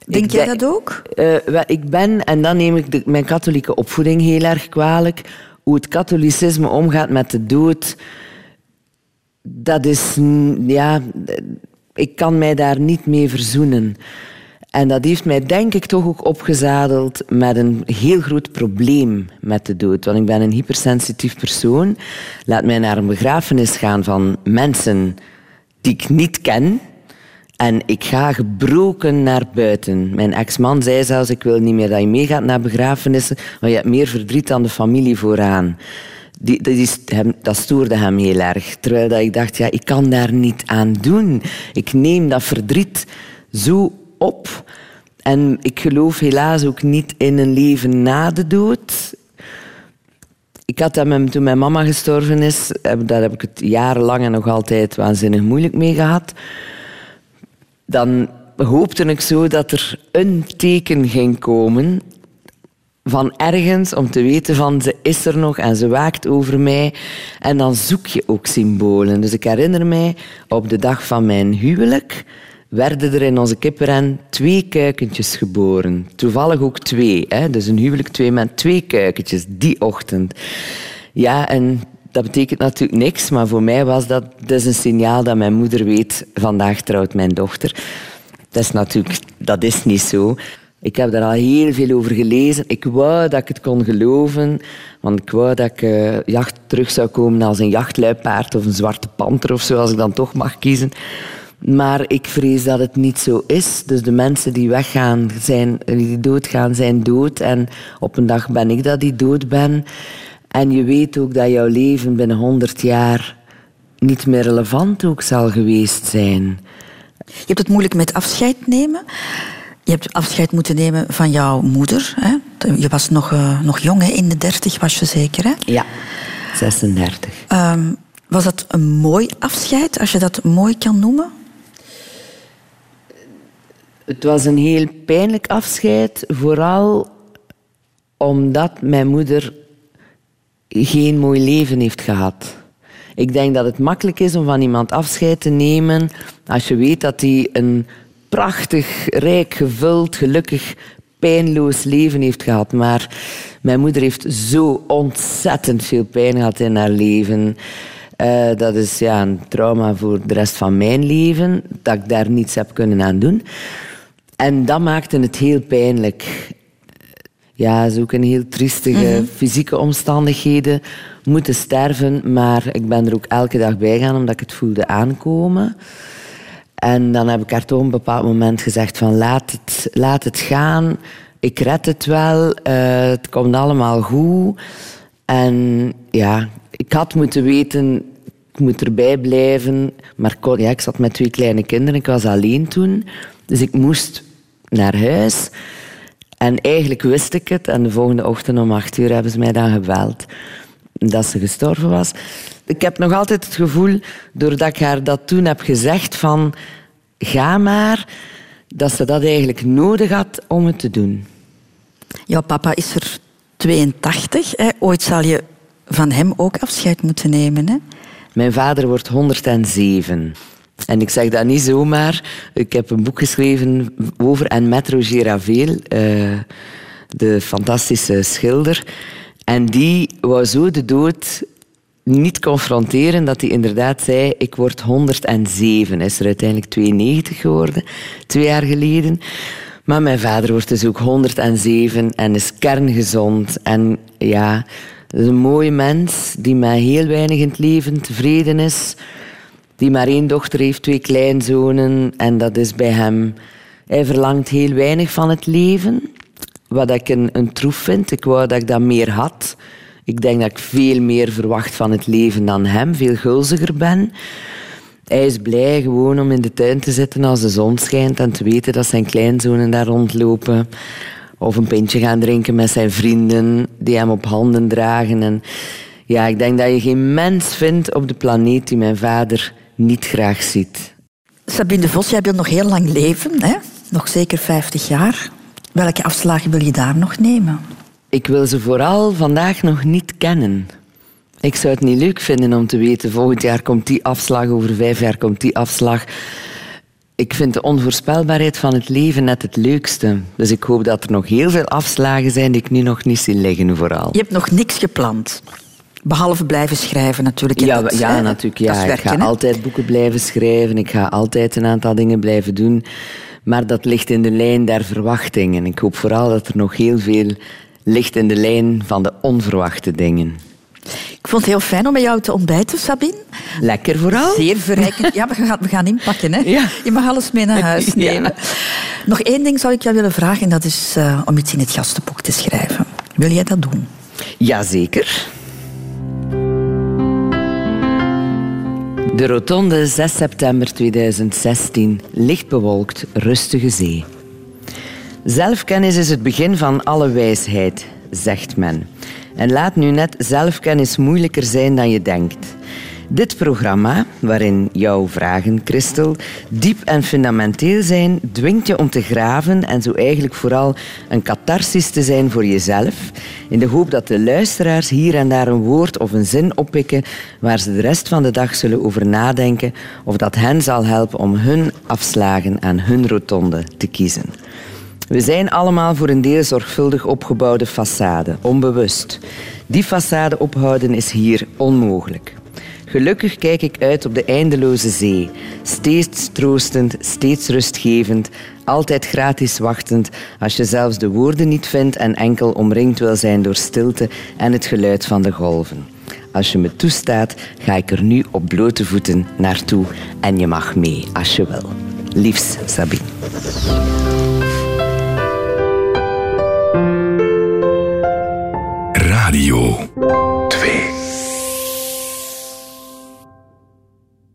Speaker 1: Denk
Speaker 2: Ik
Speaker 1: jij dat ook?
Speaker 2: eh, wel, ik ben, en dan neem ik de- mijn katholieke opvoeding heel erg kwalijk, hoe het katholicisme omgaat met de dood, dat is, ja, ik kan mij daar niet mee verzoenen. En dat heeft mij denk ik toch ook opgezadeld met een heel groot probleem met de dood. Want ik ben een hypersensitief persoon. Laat mij naar een begrafenis gaan van mensen die ik niet ken. En ik ga gebroken naar buiten. Mijn ex-man zei zelfs, ik wil niet meer dat je meegaat naar begrafenissen, want je hebt meer verdriet dan de familie vooraan. Die, dat, stoorde hem heel erg. Terwijl dat ik dacht, ja, ik kan daar niet aan doen. Ik neem dat verdriet zo op. En ik geloof helaas ook niet in een leven na de dood. Ik had dat met, toen mijn mama gestorven is, daar heb ik het jarenlang en nog altijd waanzinnig moeilijk mee gehad. Dan hoopte ik zo dat er een teken ging komen van ergens om te weten van ze is er nog en ze waakt over mij. En dan zoek je ook symbolen. Dus ik herinner mij op de dag van mijn huwelijk werden er in onze kippenren twee kuikentjes geboren. Toevallig ook twee. Hè? Dus een huwelijk twee met twee kuikentjes die ochtend. Ja, en dat betekent natuurlijk niks, maar voor mij was dat dus een signaal dat mijn moeder weet, vandaag trouwt mijn dochter. Dat is natuurlijk, dat is niet zo. Ik heb daar al heel veel over gelezen. Ik wou dat ik het kon geloven, want ik wou dat ik eh, jacht terug zou komen als een jachtluipaard of een zwarte panter of zo, als ik dan toch mag kiezen. Maar ik vrees dat het niet zo is. Dus de mensen die weggaan, zijn, die doodgaan, zijn dood. En op een dag ben ik dat die dood ben. En je weet ook dat jouw leven binnen 100 jaar niet meer relevant ook zal geweest zijn.
Speaker 1: Je hebt het moeilijk met afscheid nemen. Je hebt afscheid moeten nemen van jouw moeder. Hè? Je was nog, eh, nog jong, hè? in de dertig was je zeker. Hè?
Speaker 2: Ja, 36.
Speaker 1: Ehm, was dat een mooi afscheid, als je dat mooi kan noemen?
Speaker 2: Het was een heel pijnlijk afscheid, vooral omdat mijn moeder geen mooi leven heeft gehad. Ik denk dat het makkelijk is om van iemand afscheid te nemen als je weet dat hij een prachtig, rijk, gevuld, gelukkig, pijnloos leven heeft gehad. Maar mijn moeder heeft zo ontzettend veel pijn gehad in haar leven. Eh, dat is ja, een trauma voor de rest van mijn leven, dat ik daar niets heb kunnen aan doen. En dat maakte het heel pijnlijk. Ja, is ook een heel triestige
Speaker 1: Mhm.
Speaker 2: fysieke omstandigheden. Moeten sterven, maar ik ben er ook elke dag bij gaan omdat ik het voelde aankomen. En dan heb ik haar toch op een bepaald moment gezegd van laat het, laat het gaan. Ik red het wel. eh, het komt allemaal goed. En ja, ik had moeten weten, ik moet erbij blijven. Maar kon- ja, ik zat met twee kleine kinderen. Ik was alleen toen. Dus ik moest naar huis. En eigenlijk wist ik het. En de volgende ochtend om acht uur hebben ze mij dan gebeld dat ze gestorven was. Ik heb nog altijd het gevoel, doordat ik haar dat toen heb gezegd van ga maar, dat ze dat eigenlijk nodig had om het te doen.
Speaker 1: Jouw papa is er 82. Hè? Ooit zal je van hem ook afscheid moeten nemen. Hè?
Speaker 2: Mijn vader wordt 107. En ik zeg dat niet zomaar. Ik heb een boek geschreven over en met Roger Ravel, eh, de fantastische schilder. En die wou zo de dood niet confronteren dat hij inderdaad zei: Ik word 107. Hij is er uiteindelijk 92 geworden, twee jaar geleden. Maar mijn vader wordt dus ook 107 en is kerngezond. En ja, een mooie mens die met heel weinig in het leven tevreden is. Die maar één dochter heeft, twee kleinzonen. En dat is bij hem... Hij verlangt heel weinig van het leven. Wat ik een, een troef vind. Ik wou dat ik dat meer had. Ik denk dat ik veel meer verwacht van het leven dan hem. Veel gulziger ben. Hij is blij gewoon om in de tuin te zitten als de zon schijnt en te weten dat zijn kleinzonen daar rondlopen. Of een pintje gaan drinken met zijn vrienden die hem op handen dragen. En ja, ik denk dat je geen mens vindt op de planeet die mijn vader niet graag ziet.
Speaker 1: Sabine Vos, jij wilt nog heel lang leven. Hè? Nog zeker 50 jaar. Welke afslagen wil je daar nog nemen?
Speaker 2: Ik wil ze vooral vandaag nog niet kennen. Ik zou het niet leuk vinden om te weten, volgend jaar komt die afslag, over vijf jaar komt die afslag. Ik vind de onvoorspelbaarheid van het leven net het leukste. Dus ik hoop dat er nog heel veel afslagen zijn die ik nu nog niet zie liggen, vooral.
Speaker 1: Je hebt nog niks gepland. Behalve blijven schrijven natuurlijk.
Speaker 2: Ja,
Speaker 1: dat,
Speaker 2: ja
Speaker 1: hè,
Speaker 2: natuurlijk. Ja. ik ga
Speaker 1: hè?
Speaker 2: altijd boeken blijven schrijven. Ik ga altijd een aantal dingen blijven doen. Maar dat ligt in de lijn der verwachtingen. Ik hoop vooral dat er nog heel veel ligt in de lijn van de onverwachte dingen.
Speaker 1: Ik vond het heel fijn om met jou te ontbijten, Sabine.
Speaker 2: Lekker vooral.
Speaker 1: Zeer verrijkend. Ja, we gaan, we gaan inpakken. Hè?
Speaker 2: Ja.
Speaker 1: Je mag alles mee naar huis
Speaker 2: Ja.
Speaker 1: nemen. Nog één ding zou ik jou willen vragen. En dat is eh, om iets in het gastenboek te schrijven. Wil jij dat doen?
Speaker 2: Jazeker. De rotonde 6 september 2016. Licht bewolkt, rustige zee. Zelfkennis is het begin van alle wijsheid, zegt men. En laat nu net zelfkennis moeilijker zijn dan je denkt. Dit programma, waarin jouw vragen, Christel, diep en fundamenteel zijn, dwingt je om te graven en zo eigenlijk vooral een catharsis te zijn voor jezelf, in de hoop dat de luisteraars hier en daar een woord of een zin oppikken waar ze de rest van de dag zullen over nadenken of dat hen zal helpen om hun afslagen aan hun rotonde te kiezen. We zijn allemaal voor een deel zorgvuldig opgebouwde façade, onbewust. Die façade ophouden is hier onmogelijk. Gelukkig kijk ik uit op de eindeloze zee, steeds troostend, steeds rustgevend, altijd gratis wachtend als je zelfs de woorden niet vindt en enkel omringd wil zijn door stilte en het geluid van de golven. Als je me toestaat, ga ik er nu op blote voeten naartoe en je mag mee als je wil. Liefs, Sabine.
Speaker 4: Radio.